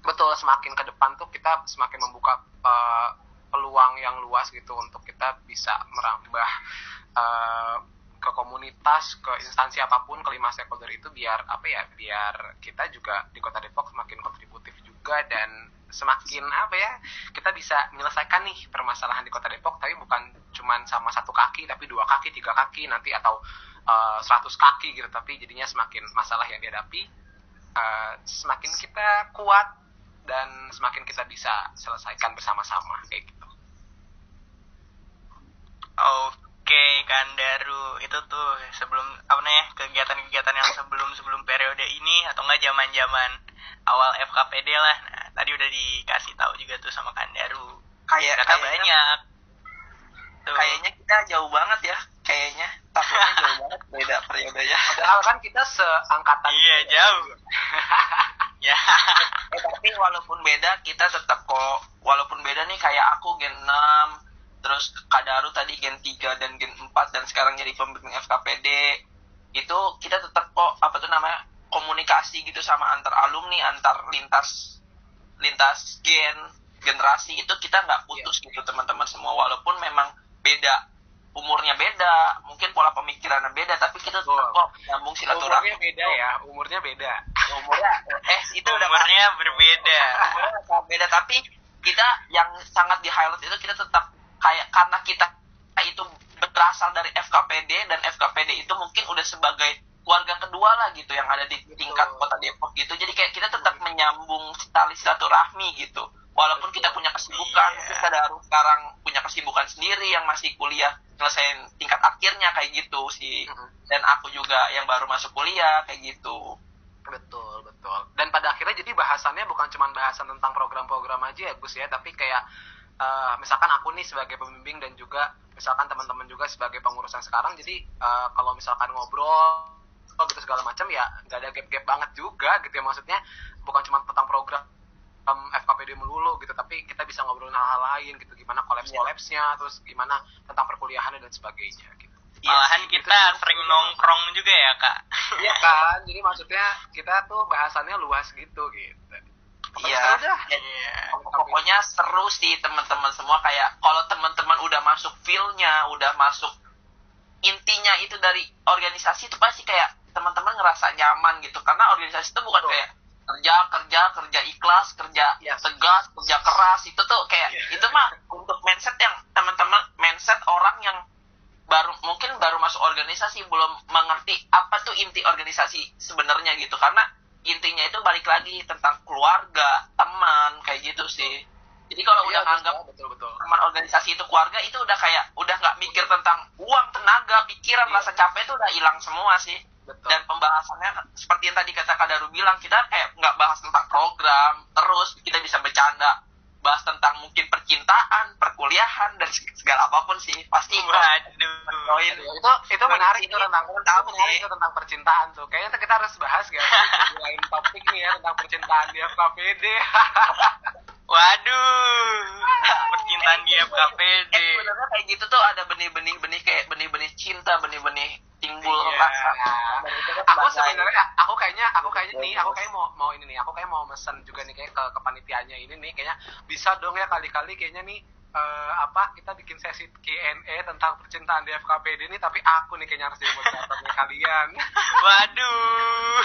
betul semakin ke depan tuh kita semakin membuka uh, peluang yang luas gitu untuk kita bisa merambah uh, ke komunitas, ke instansi apa pun, kelima stakeholder itu biar apa ya, biar kita juga di Kota Depok semakin kontributif juga dan semakin apa ya, kita bisa menyelesaikan nih permasalahan di Kota Depok, tapi bukan cuma sama satu kaki, tapi dua kaki, tiga kaki, nanti atau uh, kaki gitu, tapi jadinya semakin masalah yang dihadapi, uh, semakin kita kuat dan semakin kita bisa selesaikan bersama-sama kayak gitu. Oke, Kandaru itu tuh sebelum apa nih kegiatan-kegiatan yang sebelum sebelum periode ini atau enggak zaman-zaman awal FKPD lah. Nah, tadi udah dikasih tahu juga tuh sama Kandaru. Kayak kata kayaknya, banyak. Tuh. Kayaknya kita jauh banget ya, kayaknya. Takutnya jauh banget beda periodenya. Padahal kan kita seangkatan. Iya, gitu. jauh. ya. eh, tapi walaupun beda kita tetap kok walaupun beda nih kayak aku gen 6 terus Kadaru tadi Gen 3 dan Gen 4 dan sekarang jadi pembimbing FKPD itu kita tetap kok apa tuh namanya komunikasi gitu sama antar alumni antar lintas lintas gen generasi itu kita nggak putus yeah. gitu teman-teman semua. Walaupun memang beda umurnya beda mungkin pola pemikirannya beda tapi kita tetap kok nyambung silaturahmi. Umurnya beda ya umurnya beda. Umurnya eh itu udah umurnya berbeda. Umurnya beda tapi kita yang sangat di highlight itu kita tetap kayak karena kita itu berasal dari FKPD dan FKPD itu mungkin udah sebagai keluarga kedua lah gitu yang ada di tingkat kota Depok gitu. Jadi kayak kita tetap menyambung tali silaturahmi gitu. Walaupun kita punya kesibukan yeah. kita harus sekarang punya kesibukan sendiri yang masih kuliah selesai tingkat akhirnya kayak gitu sih. Dan aku juga yang baru masuk kuliah kayak gitu. Betul betul. Dan pada akhirnya jadi bahasannya bukan cuma bahasan tentang program-program aja ya Gus ya. Tapi kayak uh, misalkan aku nih sebagai pembimbing dan juga misalkan teman-teman juga sebagai pengurus yang sekarang. Jadi uh, kalau misalkan ngobrol gitu segala macam ya nggak ada gap-gap banget juga gitu ya. Maksudnya bukan cuma tentang program um, FKPD melulu gitu tapi kita bisa ngobrolin hal-hal lain gitu. Gimana kolaps kolapsnya yeah. terus gimana tentang perkuliahan dan sebagainya gitu. Malahan ya, kita gitu. sering nongkrong juga ya kak. Iya kan jadi maksudnya kita tuh bahasannya luas gitu gitu. Iya. Ya, pokoknya seru sih teman-teman semua. Kayak kalau teman-teman udah masuk feelnya, udah masuk intinya itu dari organisasi itu pasti kayak teman-teman ngerasa nyaman gitu. Karena organisasi itu bukan kayak kerja kerja kerja ikhlas kerja ya tegas kerja keras. Itu tuh kayak yeah. itu mah untuk mindset yang teman-teman mindset orang yang baru mungkin baru masuk organisasi belum mengerti apa tuh inti organisasi sebenarnya gitu. Karena intinya itu balik lagi tentang keluarga teman kayak gitu sih. Jadi kalau iya, udah nganggap betul, betul. teman organisasi itu keluarga itu udah kayak udah nggak mikir tentang uang tenaga pikiran iya. rasa capek itu udah hilang semua sih betul. dan pembahasannya seperti yang tadi kata Kadaru bilang kita kayak nggak bahas tentang program terus kita bisa bercanda bahas tentang mungkin percintaan, perkuliahan dan segala apa pun sih pasti Waduh. itu itu menarik itu tentang tahu menarik itu tentang percintaan tuh. Kayaknya kita harus bahas gak sih lain topik nih ya tentang percintaan di FKPD. Waduh, percintaan di FKPD. Eh, sebenarnya kayak gitu tuh ada benih-benih benih kayak benih-benih cinta, benih-benih timbul yeah. rasa. Aku sebenarnya aku kayaknya aku kayaknya nih aku kayak mau mau ini nih aku kayak mau mesen juga nih kayak ke kepanitianya ini nih kayaknya bisa dong ya kali-kali kayaknya nih uh, apa kita bikin sesi Q&A tentang percintaan di FKPD ini tapi aku nih kayaknya harus jadi moderatornya kalian. Waduh.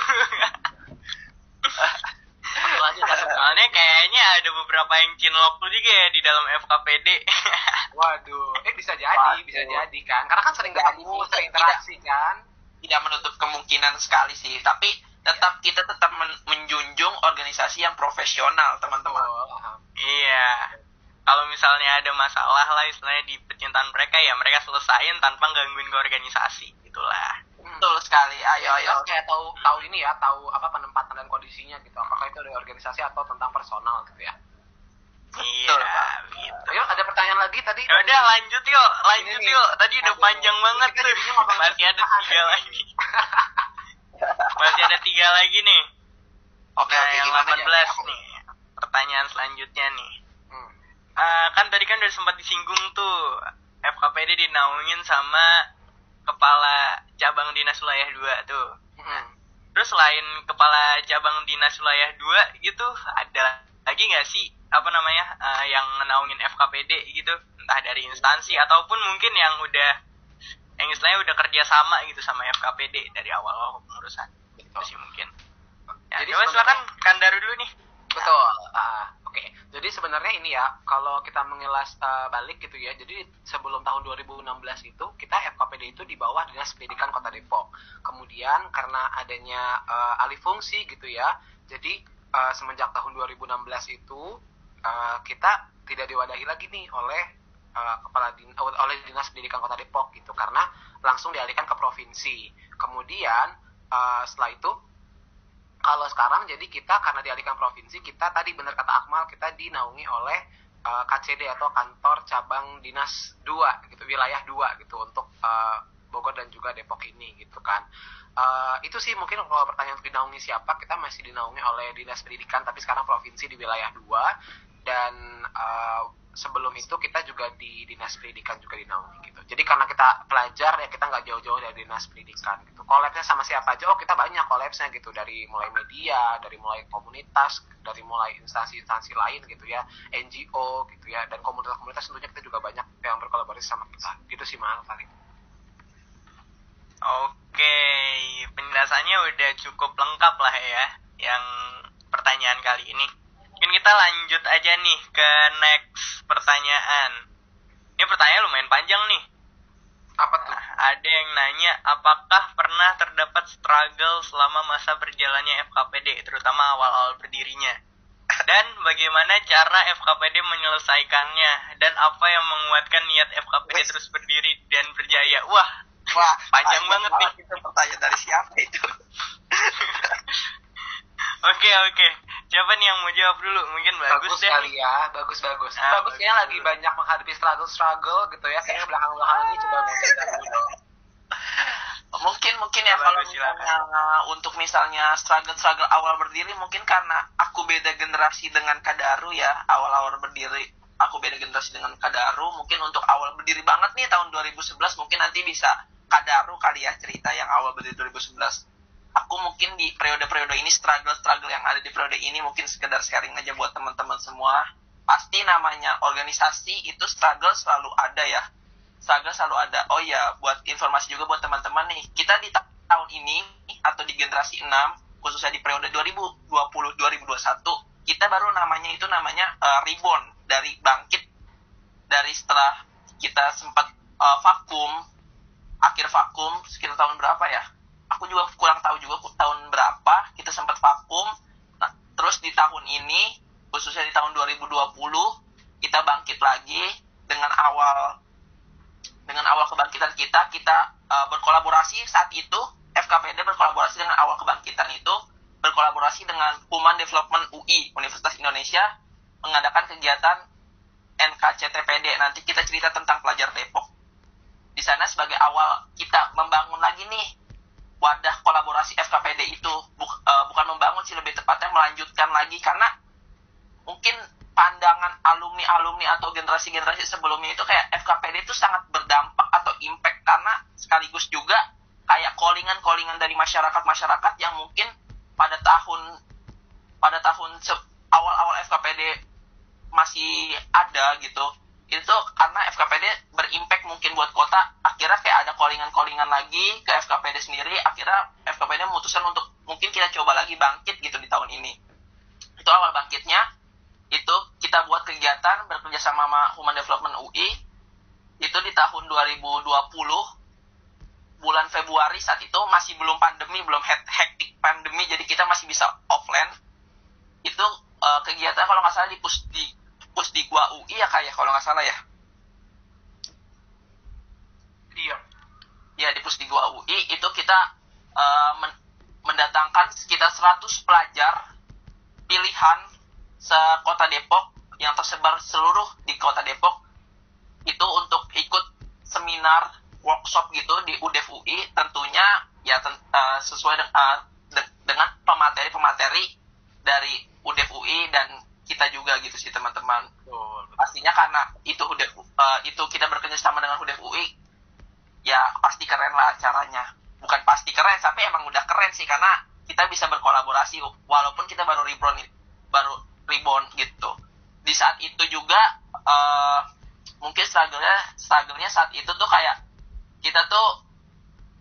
Soalnya kayaknya ada beberapa yang cinlok tuh juga ya di dalam FKPD. Waduh, eh bisa jadi, Waduh. bisa jadi kan. Karena kan sering ketemu, sering interaksi kan. Tidak menutup kemungkinan sekali sih, tapi tetap kita tetap men menjunjung organisasi yang profesional, teman-teman. Oh, iya. Kalau misalnya ada masalah lah istilahnya di percintaan mereka ya mereka selesaiin tanpa gangguin ke organisasi gitulah. Betul sekali. Ayo ayo. Kayak tahu tahu ini ya, tahu apa penempatan dan kondisinya gitu. Apakah itu dari organisasi atau tentang personal gitu ya. Iya, gitu. Yuk, ada pertanyaan lagi tadi. Ya udah lanjut yuk, lanjut ini yuk. Tadi udah panjang banget tuh. Masih ada tiga lagi. Masih ada tiga lagi nih. Oke, nah, yang 18 ya? nih. Pertanyaan selanjutnya nih. Hmm. Uh, kan tadi kan udah sempat disinggung tuh FKPD dinaungin sama kepala cabang dinas wilayah 2 tuh. Hmm. Terus selain kepala cabang dinas wilayah 2 gitu, ada lagi nggak sih apa namanya uh, yang naungin FKPD gitu? Entah dari instansi ataupun mungkin yang udah yang istilahnya udah kerja sama gitu sama FKPD dari awal pengurusan. Itu sih mungkin. Ya, Jadi coba silakan Kandaru dulu nih. Betul. Uh, Oke, okay. jadi sebenarnya ini ya, kalau kita mengilas uh, balik gitu ya, jadi sebelum tahun 2016 itu, kita FKPD itu di bawah Dinas Pendidikan Kota Depok. Kemudian karena adanya uh, alih fungsi gitu ya, jadi uh, semenjak tahun 2016 itu, uh, kita tidak diwadahi lagi nih oleh uh, kepala din oleh Dinas Pendidikan Kota Depok gitu, karena langsung dialihkan ke provinsi. Kemudian uh, setelah itu kalau sekarang jadi kita karena dialihkan provinsi kita tadi benar kata Akmal kita dinaungi oleh uh, eh, KCD atau kantor cabang dinas 2 gitu wilayah 2 gitu untuk uh, Bogor dan juga Depok ini gitu kan. Uh, itu sih mungkin kalau pertanyaan untuk dinaungi siapa kita masih dinaungi oleh dinas pendidikan tapi sekarang provinsi di wilayah 2 dan uh, sebelum itu kita juga di dinas pendidikan juga dinaungi gitu. Jadi karena kita pelajar ya kita nggak jauh-jauh dari dinas pendidikan gitu. Kolabnya sama siapa aja? Oh kita banyak kolabnya gitu dari mulai media, dari mulai komunitas, dari mulai instansi-instansi lain gitu ya, NGO gitu ya, dan komunitas-komunitas tentunya kita juga banyak yang berkolaborasi sama kita. Gitu sih mahal paling. Oke, penjelasannya udah cukup lengkap lah ya, yang pertanyaan kali ini. Mungkin kita lanjut aja nih ke next pertanyaan. Ini pertanyaan lumayan panjang nih. Apa tuh? Nah, ada yang nanya, apakah pernah terdapat struggle selama masa berjalannya FKPD, terutama awal-awal berdirinya? Dan bagaimana cara FKPD menyelesaikannya? Dan apa yang menguatkan niat FKPD Wih. terus berdiri dan berjaya? Wah, Wah, panjang banget nih. Itu pertanyaan dari siapa itu? Oke oke. Siapa nih yang mau jawab dulu? Mungkin bagus, bagus deh. kali ya, bagus bagus. Ah, bagus kayaknya lagi banyak menghadapi struggle struggle gitu ya. Kayaknya belakang belakang ini coba mau cerita dulu Mungkin mungkin ya kalau misalnya untuk misalnya struggle struggle awal berdiri mungkin karena aku beda generasi dengan Kadaru ya awal awal berdiri aku beda generasi dengan Kadaru mungkin untuk awal berdiri banget nih tahun 2011 mungkin nanti bisa Kadaru kali ya cerita yang awal berdiri 2011 aku mungkin di periode-periode ini struggle-struggle yang ada di periode ini mungkin sekedar sharing aja buat teman-teman semua. Pasti namanya organisasi itu struggle selalu ada ya. Struggle selalu ada. Oh ya, buat informasi juga buat teman-teman nih. Kita di tahun ini atau di generasi 6 khususnya di periode 2020-2021 kita baru namanya itu namanya uh, reborn dari bangkit dari setelah kita sempat uh, vakum akhir vakum sekitar tahun berapa ya aku juga kurang tahu juga tahun berapa kita sempat vakum. Nah, terus di tahun ini khususnya di tahun 2020 kita bangkit lagi dengan awal dengan awal kebangkitan kita kita uh, berkolaborasi saat itu FKPD berkolaborasi dengan awal kebangkitan itu berkolaborasi dengan Human Development UI Universitas Indonesia mengadakan kegiatan NKCTPD nanti kita cerita tentang pelajar Depok. Di sana sebagai awal kita membangun lagi nih wadah kolaborasi FKPD itu bu, uh, bukan membangun sih lebih tepatnya melanjutkan lagi. Karena mungkin pandangan alumni-alumni atau generasi-generasi sebelumnya itu kayak FKPD itu sangat berdampak atau impact. Karena sekaligus juga kayak callingan-callingan dari masyarakat-masyarakat yang mungkin pada tahun pada tahun awal-awal FKPD masih ada gitu itu karena FKPD berimpact mungkin buat kota akhirnya kayak ada callingan-callingan lagi ke FKPD sendiri akhirnya FKPD memutuskan untuk mungkin kita coba lagi bangkit gitu di tahun ini. Itu awal bangkitnya itu kita buat kegiatan bekerja sama sama Human Development UI itu di tahun 2020 bulan Februari saat itu masih belum pandemi belum hektik pandemi jadi kita masih bisa offline. Itu uh, kegiatan kalau nggak salah di pus di di gua UI ya kayak ya, kalau nggak salah ya? Iya. Ya di gua UI itu kita uh, men mendatangkan sekitar 100 pelajar pilihan sekota Depok yang tersebar seluruh di kota Depok. Itu untuk ikut seminar workshop gitu di UDEF UI tentunya ya ten, uh, sesuai de, uh, de, dengan pemateri-pemateri dari UDEF UI dan kita juga gitu sih teman-teman. Pastinya karena itu udah uh, itu kita bekerja sama dengan Hudef UI ya pasti keren lah acaranya bukan pasti keren tapi emang udah keren sih karena kita bisa berkolaborasi walaupun kita baru reborn baru reborn gitu. Di saat itu juga uh, mungkin struggle-nya struggle-nya saat itu tuh kayak kita tuh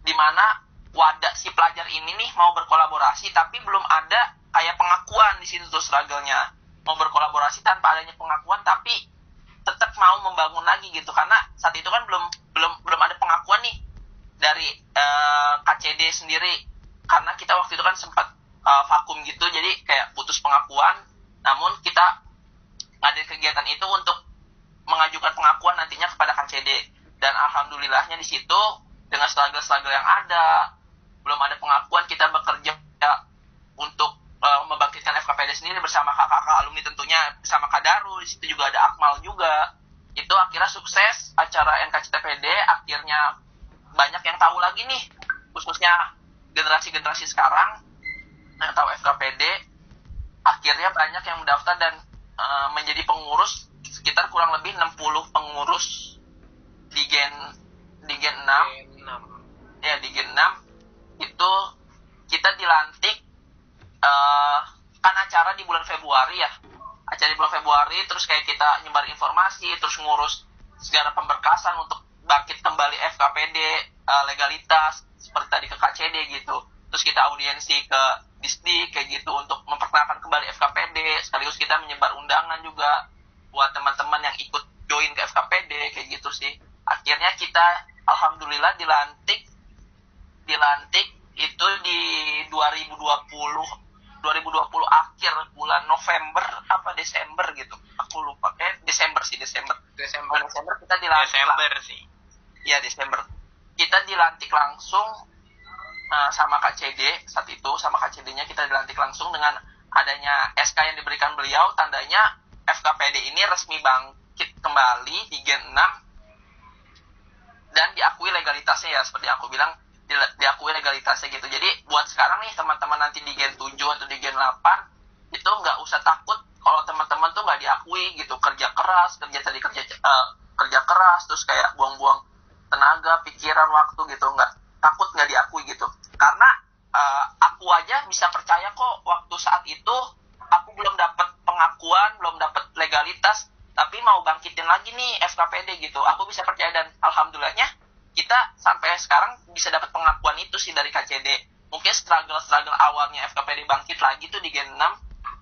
di mana wadah si pelajar ini nih mau berkolaborasi tapi belum ada kayak pengakuan di situ tuh struggle-nya mau berkolaborasi tanpa adanya pengakuan tapi tetap mau membangun lagi gitu. Karena saat itu kan belum belum belum ada pengakuan nih dari uh, eh, KCD sendiri. Karena kita waktu itu kan sempat uh, vakum gitu jadi kayak putus pengakuan. Namun kita ngadain kegiatan itu untuk mengajukan pengakuan nantinya kepada KCD dan alhamdulillahnya di situ dengan struggle-struggle yang ada belum ada pengakuan kita bekerja untuk uh, membangkitkan FKPD sendiri bersama kakak-kakak alumni tentunya bersama Kadaru di situ juga ada Akmal juga. Itu akhirnya sukses acara NKCTPD akhirnya banyak yang tahu lagi nih khususnya generasi-generasi sekarang yang tahu FKPD akhirnya banyak yang mendaftar dan uh, menjadi pengurus sekitar kurang lebih 60 pengurus di gen di gen 6, gen 6. ya di gen 6 itu kita dilantik uh, kan acara di bulan Februari ya. Acara di bulan Februari terus kayak kita nyebar informasi terus ngurus segala pemberkasan untuk bangkit kembali FKPD uh, eh, legalitas seperti tadi ke KCD gitu. Terus kita audiensi ke Disney kayak gitu untuk memperkenalkan kembali FKPD sekaligus kita menyebar undangan juga buat teman-teman yang ikut join ke FKPD kayak gitu sih. Akhirnya kita alhamdulillah dilantik dilantik itu di 2020 2020 akhir bulan November apa Desember gitu. Aku lupa. Eh Desember sih Desember. Desember. Oh, Desember kita dilantik Desember sih. Ya Desember. Kita dilantik langsung uh, sama KCD saat itu sama KCD-nya kita dilantik langsung dengan adanya SK yang diberikan beliau tandanya FKPD ini resmi bangkit kembali di Gen 6 dan diakui legalitasnya ya seperti yang aku bilang diakui legalitasnya gitu. Jadi buat sekarang nih teman-teman nanti di gen 7 atau di gen 8 itu nggak usah takut kalau teman-teman tuh nggak diakui gitu. Kerja keras kerja tadi kerja uh, kerja keras terus kayak buang-buang tenaga pikiran waktu gitu. Nggak takut nggak diakui gitu. Karena uh, aku aja bisa percaya kok waktu saat itu aku belum dapat pengakuan belum dapat legalitas tapi mau bangkitin lagi nih FKPD gitu. Aku bisa percaya dan alhamdulillahnya kita sampai sekarang bisa dapat pengakuan itu sih dari KCD mungkin struggle-struggle awalnya FKPD bangkit lagi tuh di Gen 6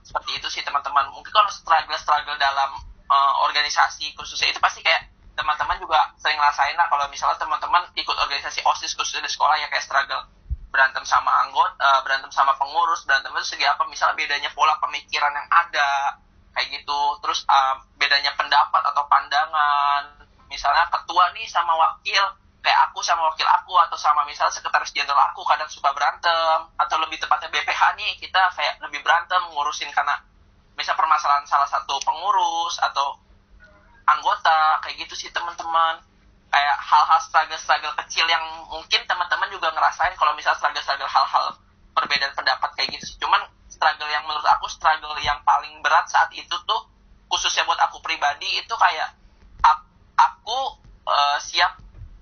seperti itu sih teman-teman. Mungkin kalau struggle-struggle dalam uh, organisasi khususnya itu pasti kayak teman-teman juga sering ngerasain lah kalau misalnya teman-teman ikut organisasi OSIS khususnya di sekolah ya kayak struggle berantem sama anggota, uh, berantem sama pengurus, berantem itu segi apa misalnya bedanya pola pemikiran yang ada kayak gitu, terus uh, bedanya pendapat atau pandangan, misalnya ketua nih sama wakil kayak aku sama wakil aku atau sama misalnya sekretaris jenderal aku kadang suka berantem atau lebih tepatnya BPH nih kita kayak lebih berantem ngurusin karena misal permasalahan salah satu pengurus atau anggota kayak gitu sih teman-teman. Kayak hal-hal struggle-struggle kecil yang mungkin teman-teman juga ngerasain kalau misal struggle-struggle hal-hal perbedaan pendapat kayak gitu cuman struggle yang menurut aku struggle yang paling berat saat itu tuh khususnya buat aku pribadi itu kayak aku uh, siap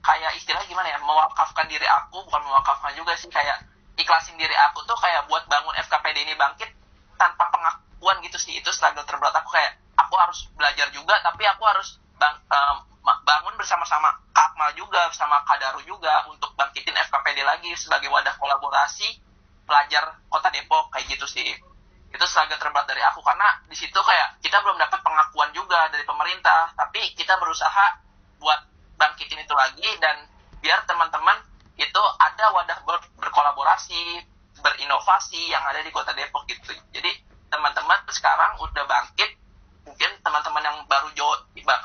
kayak istilah gimana ya mewakafkan diri aku bukan mewakafkan juga sih kayak ikhlasin diri aku tuh kayak buat bangun FKPD ini bangkit tanpa pengakuan gitu sih itu struggle terberat aku kayak aku harus belajar juga tapi aku harus bang, um, bangun bersama-sama Akmal juga bersama Kadaru juga untuk bangkitin FKPD lagi sebagai wadah kolaborasi pelajar kota Depok kayak gitu sih. Itu struggle terberat dari aku karena di situ kayak kita belum dapat pengakuan juga dari pemerintah tapi kita berusaha buat bangkitin itu lagi dan biar teman-teman itu ada wadah ber berkolaborasi berinovasi yang ada di kota Depok gitu. Jadi teman-teman sekarang udah bangkit mungkin teman-teman yang baru jo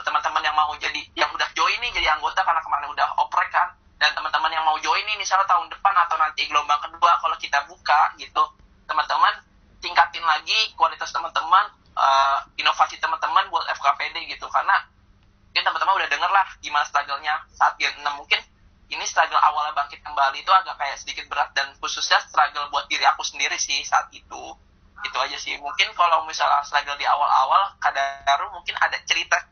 teman-teman yang mau jadi yang udah join nih jadi anggota karena kemarin udah oprek kan dan teman-teman yang mau join nih misalnya tahun depan atau nanti gelombang kedua kalau kita buka gitu teman-teman tingkatin lagi kualitas teman-teman uh, inovasi teman-teman buat FKPD gitu. Karena mungkin teman-teman udah denger lah gimana struggle-nya saat Gen 6 mungkin ini struggle awalnya bangkit kembali itu agak kayak sedikit berat dan khususnya struggle buat diri aku sendiri sih saat itu. Itu aja sih. Mungkin kalau misalnya struggle di awal-awal kadang mungkin ada cerita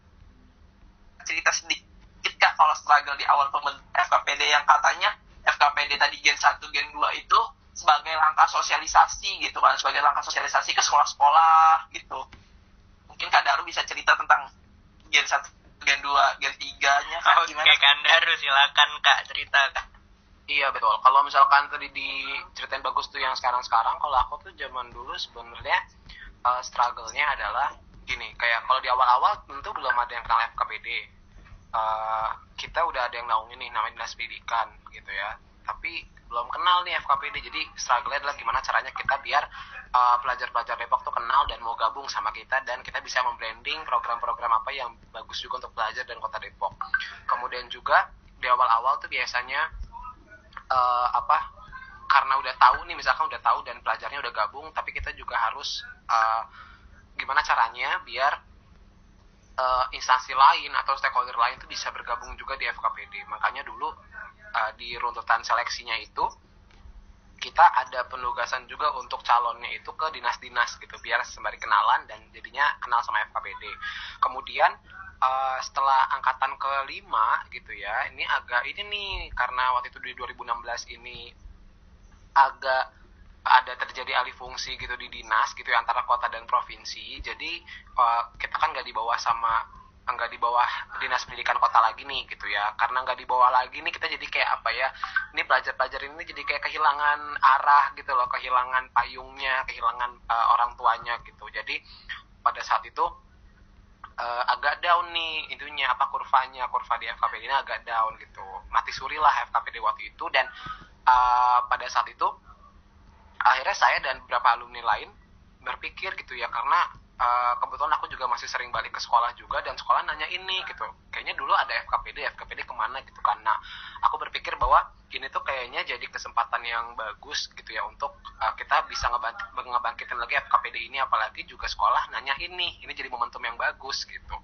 cerita sedikit kak kalau struggle di awal FKPD yang katanya FKPD tadi gen 1 gen 2 itu sebagai langkah sosialisasi gitu kan sebagai langkah sosialisasi ke sekolah-sekolah gitu. Mungkin Kak Daru bisa cerita tentang gen 1 gen 2 gen 3 nya Kak, oh, gimana? Oke Kak Daru silakan Kak cerita Kak Iya betul. Kalau misalkan tadi diceritain bagus tuh yang sekarang-sekarang, kalau aku tuh zaman dulu sebenarnya uh, struggle-nya adalah gini, kayak kalau di awal-awal tentu belum ada yang kenal FKPD. Uh, eh, kita udah ada yang naungin nih namanya dinas pendidikan gitu ya. Tapi belum kenal nih FKPD. Jadi struggle adalah gimana caranya kita biar uh, pelajar-pelajar Depok tuh kenal dan mau gabung sama kita dan kita bisa membranding program-program apa yang bagus juga untuk pelajar dan kota Depok. Kemudian juga di awal-awal tuh biasanya uh, apa karena udah tahu nih misalkan udah tahu dan pelajarnya udah gabung tapi kita juga harus uh, gimana caranya biar uh, instansi lain atau stakeholder lain itu bisa bergabung juga di FKPD makanya dulu uh, di runtutan seleksinya itu kita ada penugasan juga untuk calonnya itu ke dinas-dinas gitu biar sembari kenalan dan jadinya kenal sama FKPD kemudian uh, setelah angkatan kelima gitu ya ini agak ini nih karena waktu itu di 2016 ini agak ada terjadi alih fungsi gitu di dinas gitu ya antara kota dan provinsi. Jadi uh, kita kan nggak dibawa sama nggak di bawah dinas pendidikan kota lagi nih gitu ya. Karena nggak dibawa lagi nih kita jadi kayak apa ya ini pelajar-pelajar ini jadi kayak kehilangan arah gitu loh kehilangan payungnya kehilangan uh, orang tuanya gitu. Jadi pada saat itu uh, agak down nih intinya apa kurvanya kurva di FKPD ini agak down gitu. Mati suri lah FKPD waktu itu dan uh, pada saat itu akhirnya saya dan beberapa alumni lain berpikir gitu ya karena uh, kebetulan aku juga masih sering balik ke sekolah juga dan sekolah nanya ini gitu. Kayaknya dulu ada FKPD FKPD ke mana gitu karena aku berpikir bahwa ini tuh kayaknya jadi kesempatan yang bagus gitu ya untuk uh, kita bisa ngebangkitin lagi FKPD ini apalagi juga sekolah nanya ini. Ini jadi momentum yang bagus gitu.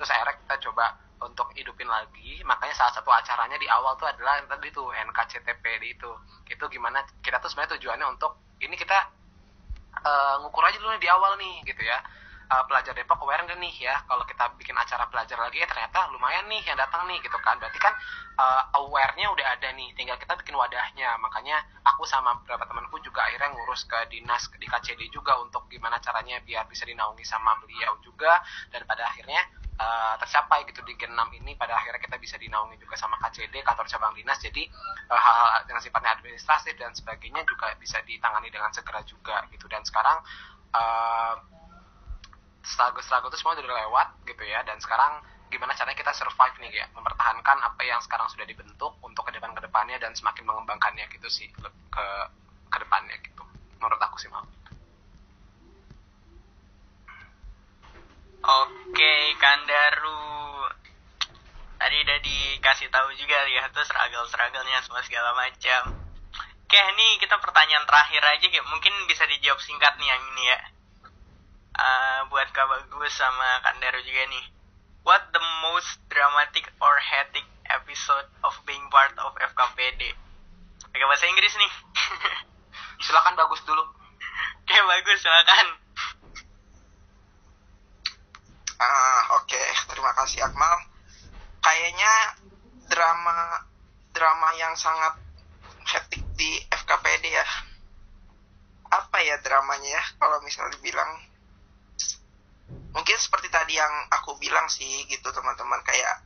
Terus akhirnya kita coba untuk hidupin lagi. Makanya salah satu acaranya di awal tuh adalah tadi tuh NKCTPD itu. Itu gimana kita tuh sebenarnya tujuannya untuk ini kita uh, ngukur aja dulu nih di awal nih gitu ya. Uh, pelajar Depok aware nggak nih ya kalau kita bikin acara pelajar lagi ya ternyata lumayan nih yang datang nih gitu kan. Berarti kan uh, aware-nya udah ada nih tinggal kita bikin wadahnya. Makanya aku sama beberapa temanku juga akhirnya ngurus ke dinas di KCD juga untuk gimana caranya biar bisa dinaungi sama beliau juga. Dan pada akhirnya uh, tercapai gitu di Gen 6 ini. Pada akhirnya kita bisa dinaungi juga sama KCD kantor cabang dinas. Jadi hal-hal uh, yang sifatnya administratif dan sebagainya juga bisa ditangani dengan segera juga gitu. Dan sekarang uh, struggle-struggle itu semua udah lewat gitu ya. Dan sekarang gimana caranya kita survive nih ya? Mempertahankan apa yang sekarang sudah dibentuk untuk ke depan ke depannya dan semakin mengembangkannya gitu sih ke ke depannya gitu. Menurut aku sih mau Oke, Kandaru. Tadi udah dikasih tahu juga ya tuh struggle-strugglenya semua segala macam. Oke, ini kita pertanyaan terakhir aja kayak mungkin bisa dijawab singkat nih yang ini ya uh, buat Kak Bagus sama Kandero juga nih. What the most dramatic or hectic episode of being part of FKPD? Pakai bahasa Inggris nih. silakan Bagus dulu. Oke, Bagus silakan. Ah, oke. Okay. Terima kasih Akmal. Kayaknya drama drama yang sangat hectic di FKPD ya. Apa ya dramanya ya kalau misalnya dibilang mungkin seperti tadi yang aku bilang sih gitu teman-teman kayak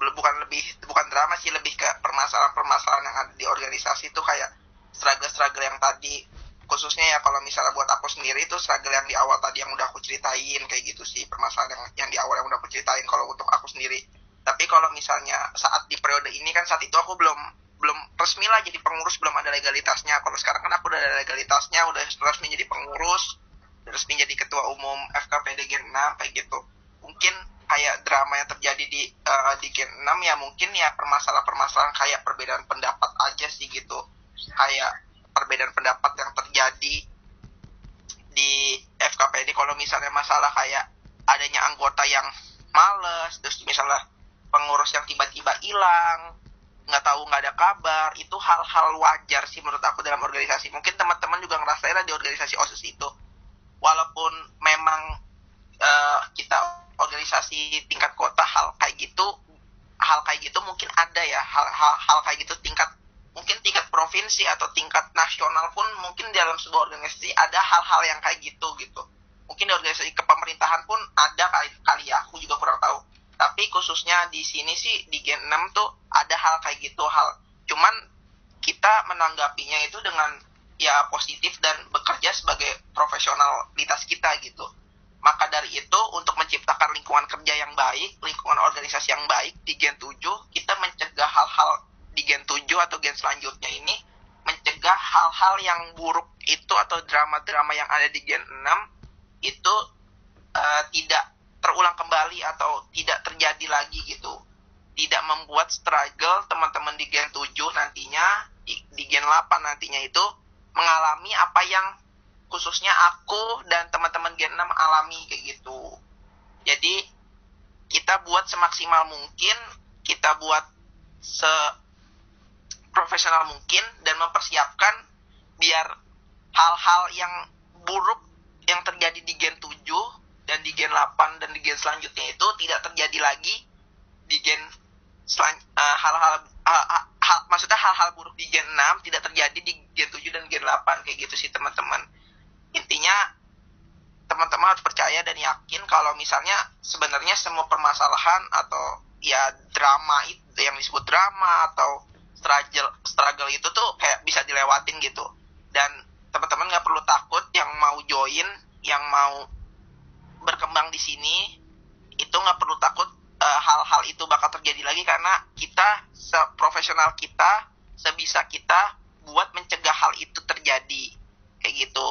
bukan lebih bukan drama sih lebih ke permasalahan-permasalahan yang ada di organisasi itu kayak struggle-struggle yang tadi khususnya ya kalau misalnya buat aku sendiri itu struggle yang di awal tadi yang udah aku ceritain kayak gitu sih permasalahan yang, yang di awal yang udah aku ceritain kalau untuk aku sendiri. Tapi kalau misalnya saat di periode ini kan saat itu aku belum belum resmi lah jadi pengurus belum ada legalitasnya. Kalau sekarang kan aku udah ada legalitasnya udah resmi jadi pengurus resmi jadi ketua umum FKPD Gen 6 kayak gitu. Mungkin kayak drama yang terjadi di uh, di Gen 6 ya mungkin ya permasalahan-permasalahan kayak perbedaan pendapat aja sih gitu. Kayak perbedaan pendapat yang terjadi di FKPD kalau misalnya masalah kayak adanya anggota yang males terus misalnya pengurus yang tiba-tiba hilang nggak tahu nggak ada kabar itu hal-hal wajar sih menurut aku dalam organisasi. Mungkin teman-teman juga ngerasain lah di organisasi osis itu. Walaupun memang uh, kita organisasi tingkat kota hal kayak gitu hal kayak gitu mungkin ada ya hal-hal hal kayak gitu tingkat mungkin tingkat provinsi atau tingkat nasional pun mungkin dalam sebuah organisasi ada hal-hal yang kayak gitu gitu. Mungkin di organisasi kepemerintahan pun ada kali kali ya aku juga kurang tahu. Tapi khususnya di sini sih di Gen 6 tuh ada hal kayak gitu hal. Cuman kita menanggapinya itu dengan ya positif dan bekerja sebagai profesionalitas kita gitu. Maka dari itu untuk menciptakan lingkungan kerja yang baik lingkungan organisasi yang baik di Gen 7 kita mencegah hal-hal di Gen 7 atau Gen selanjutnya ini mencegah hal-hal yang buruk itu atau drama-drama yang ada di Gen 6 itu uh, tidak terulang kembali atau tidak terjadi lagi gitu. Tidak membuat struggle teman-teman di Gen 7 nantinya di, di Gen 8 nantinya itu mengalami apa yang khususnya aku dan teman-teman Gen 6 alami kayak gitu. Jadi kita buat semaksimal mungkin kita buat se profesional mungkin dan mempersiapkan biar hal-hal yang buruk yang terjadi di Gen 7 dan di gen 8 dan di gen selanjutnya itu tidak terjadi lagi di gen uh, hal-hal uh, hal, maksudnya hal-hal buruk di gen 6 tidak terjadi di gen 7 dan gen 8 kayak gitu sih teman-teman. Intinya teman-teman harus percaya dan yakin kalau misalnya sebenarnya semua permasalahan atau ya drama itu yang disebut drama atau struggle struggle itu tuh kayak bisa dilewatin gitu. Dan teman-teman nggak perlu takut yang mau join yang mau berkembang di sini itu nggak perlu takut eh, hal-hal uh, itu bakal terjadi lagi karena kita seprofesional kita sebisa kita buat mencegah hal itu terjadi. Kayak gitu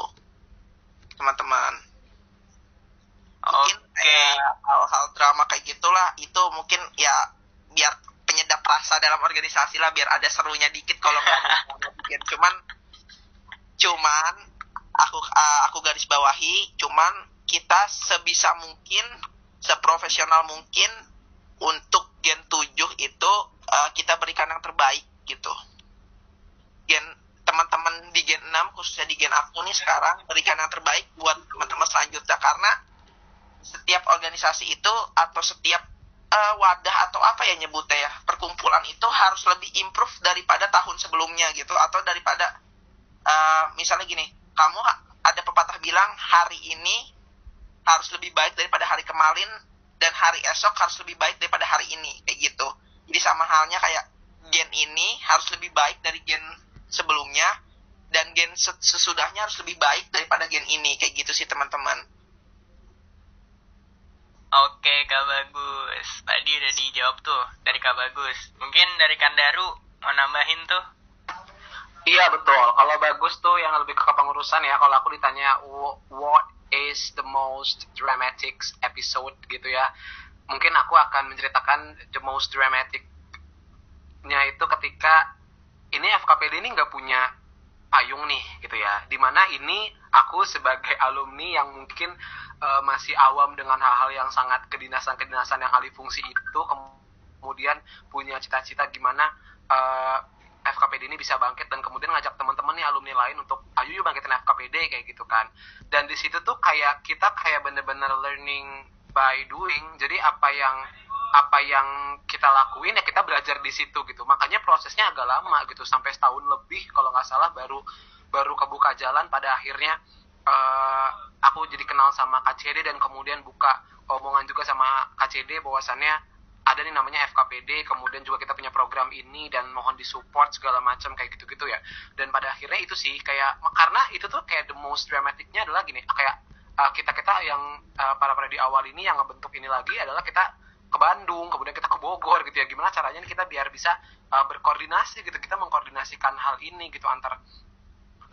teman-teman. Mungkin okay. hal-hal drama kayak gitulah itu mungkin ya biar penyedap rasa dalam organisasi lah biar ada serunya dikit kalau nggak bikin cuman cuman aku uh, aku garis bawahi cuman kita sebisa mungkin seprofesional mungkin untuk gen 7 itu uh, kita berikan yang terbaik gitu. Gen teman-teman di gen 6 khususnya di gen aku nih sekarang berikan yang terbaik buat teman-teman selanjutnya karena setiap organisasi itu atau setiap uh, wadah atau apa ya nyebutnya ya perkumpulan itu harus lebih improve daripada tahun sebelumnya gitu atau daripada uh, misalnya gini kamu ada pepatah bilang hari ini harus lebih baik daripada hari kemarin dan hari esok harus lebih baik daripada hari ini kayak gitu. Jadi sama halnya kayak gen ini harus lebih baik dari gen sebelumnya dan gen sesudahnya harus lebih baik daripada gen ini kayak gitu sih teman-teman Oke Kak Bagus, tadi udah dijawab tuh dari Kak Bagus. Mungkin dari Kandaru mau nambahin tuh? Iya betul. Kalau Bagus tuh yang lebih ke kepengurusan ya. Kalau aku ditanya what is the most dramatic episode gitu ya mungkin aku akan menceritakan the most dramaticnya itu ketika ini FKPD ini nggak punya payung nih gitu ya. Di mana ini aku sebagai alumni yang mungkin uh, masih awam dengan hal-hal yang sangat kedinasan-kedinasan yang alih fungsi itu kemudian punya cita-cita gimana uh, FKPD ini bisa bangkit dan kemudian ngajak teman-teman nih alumni lain untuk ayo yuk bangkitin FKPD kayak gitu kan. Dan di situ tuh kayak kita kayak bener-bener learning by doing. Jadi apa yang apa yang kita lakuin ya kita belajar di situ gitu. Makanya prosesnya agak lama gitu sampai setahun lebih kalau nggak salah baru baru kebuka jalan pada akhirnya uh, aku jadi kenal sama KCD dan kemudian buka omongan juga sama KCD bahwasannya ada nih namanya FKPD kemudian juga kita punya program ini dan mohon disupport segala macam kayak gitu-gitu ya. Dan pada akhirnya itu sih kayak karena itu tuh kayak the most dramaticnya adalah gini kayak uh, kita kita yang uh, para para di awal ini yang ngebentuk ini lagi adalah kita ke Bandung kemudian kita ke Bogor gitu ya. Gimana caranya kita biar bisa uh, berkoordinasi gitu kita mengkoordinasikan hal ini gitu antar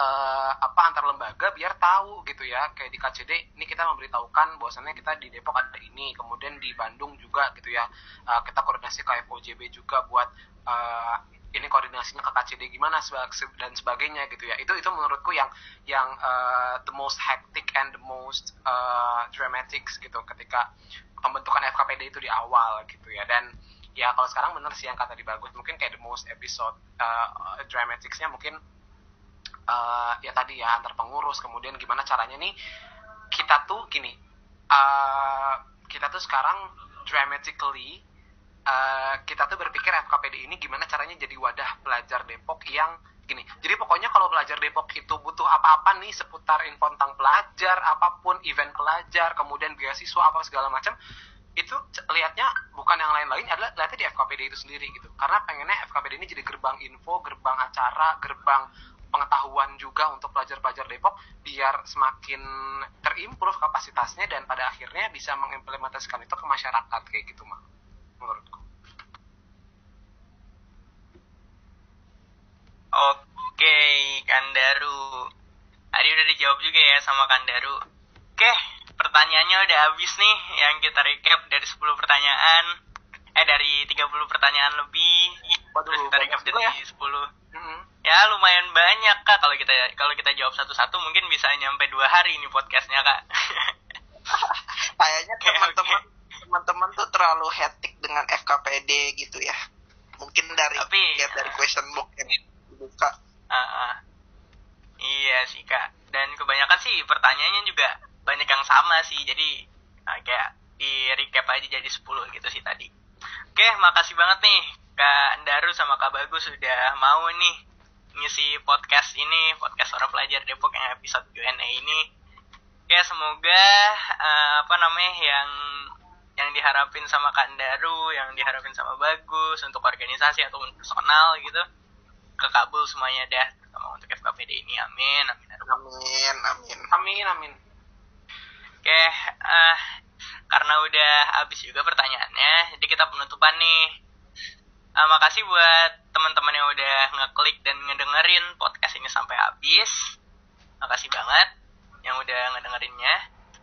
uh, apa antar lembaga biar tahu gitu ya. Kayak di KCD ini kita memberitahukan bahwasannya kita di Depok ada ini kemudian di Bandung juga gitu ya. Uh, kita koordinasi ke FOJB juga buat uh, ini koordinasinya ke KCD gimana dan sebagainya gitu ya. Itu itu menurutku yang yang uh, the most hectic and the most uh, dramatic gitu ketika pembentukan FKPD itu di awal gitu ya. Dan ya kalau sekarang bener sih yang kata di bagus. Mungkin kayak the most episode uh, dramaticsnya mungkin uh, ya tadi ya antar pengurus kemudian gimana caranya nih kita tuh gini uh, kita tuh sekarang dramatically uh, kita tuh berpikir FKPD ini gimana caranya jadi wadah pelajar Depok yang gini jadi pokoknya kalau pelajar Depok itu butuh apa-apa nih seputar info tentang pelajar apa pun event pelajar kemudian beasiswa apa segala macam itu lihatnya bukan yang lain-lain adalah lihatnya di FKPD itu sendiri gitu. Karena pengennya FKPD ini jadi gerbang info gerbang acara gerbang pengetahuan juga untuk pelajar-pelajar Depok biar semakin terimprove kapasitasnya dan pada akhirnya bisa mengimplementasikan itu ke masyarakat kayak gitu mah menurutku Oke, Kandaru. Tadi udah dijawab juga ya sama Kandaru. Oke, pertanyaannya udah habis nih yang kita recap dari 10 pertanyaan. Eh dari 30 pertanyaan lebih. Waduh, terus kita recap dari ya? 10. Hmm. Ya lumayan banyak kak kalau kita kalau kita jawab satu-satu mungkin bisa nyampe dua hari ini podcastnya kak. Kayaknya teman-teman teman-teman tuh terlalu hektik dengan FKPD gitu ya. Mungkin dari Tapi, lihat dari question book yang dibuka uh, uh. iya sih kak. Dan kebanyakan sih pertanyaannya juga banyak yang sama sih. Jadi uh, kayak di recap aja jadi 10 gitu sih tadi. Oke makasih banget nih kak Daru sama kak Bagus sudah mau nih ngisi podcast ini podcast orang pelajar Depok yang episode Q&A ini. Oke semoga uh, apa namanya yang yang diharapin sama Kandaru, yang diharapin sama Bagus untuk organisasi ataupun personal gitu, kekabul semuanya dah. Terutama untuk FKPD ini amin amin amin amin. Amin amin. Oke uh, karena udah habis juga pertanyaannya jadi kita penutupan nih. Uh, makasih buat teman-teman yang udah ngeklik dan ngedengerin podcast ini sampai habis. Makasih banget yang udah ngedengerinnya.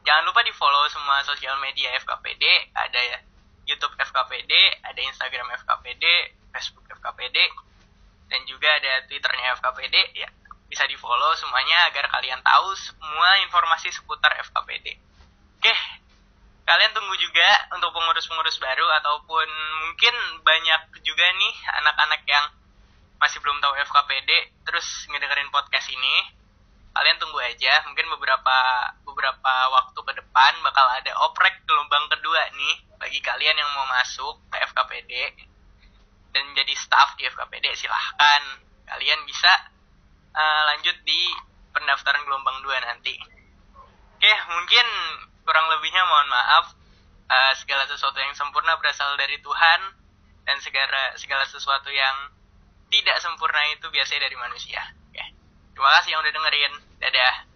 Jangan lupa di follow semua sosial media FKPD ada ya YouTube FKPD ada Instagram FKPD Facebook FKPD dan juga ada twitternya FKPD ya bisa di follow semuanya agar kalian tahu semua informasi seputar FKPD oke kalian tunggu juga untuk pengurus-pengurus baru ataupun mungkin banyak juga nih anak-anak yang masih belum tahu FKPD terus ngedengerin podcast ini. Kalian tunggu aja mungkin beberapa beberapa waktu ke depan bakal ada oprek gelombang kedua nih bagi kalian yang mau masuk ke FKPD dan jadi staff di FKPD silahkan. Kalian bisa uh, lanjut di pendaftaran gelombang 2 nanti. Oke mungkin kurang lebihnya mohon maaf. Uh, segala sesuatu yang sempurna berasal dari Tuhan dan segala segala sesuatu yang tidak sempurna itu biasanya dari manusia. Oke terima kasih yang udah dengerin. Dadah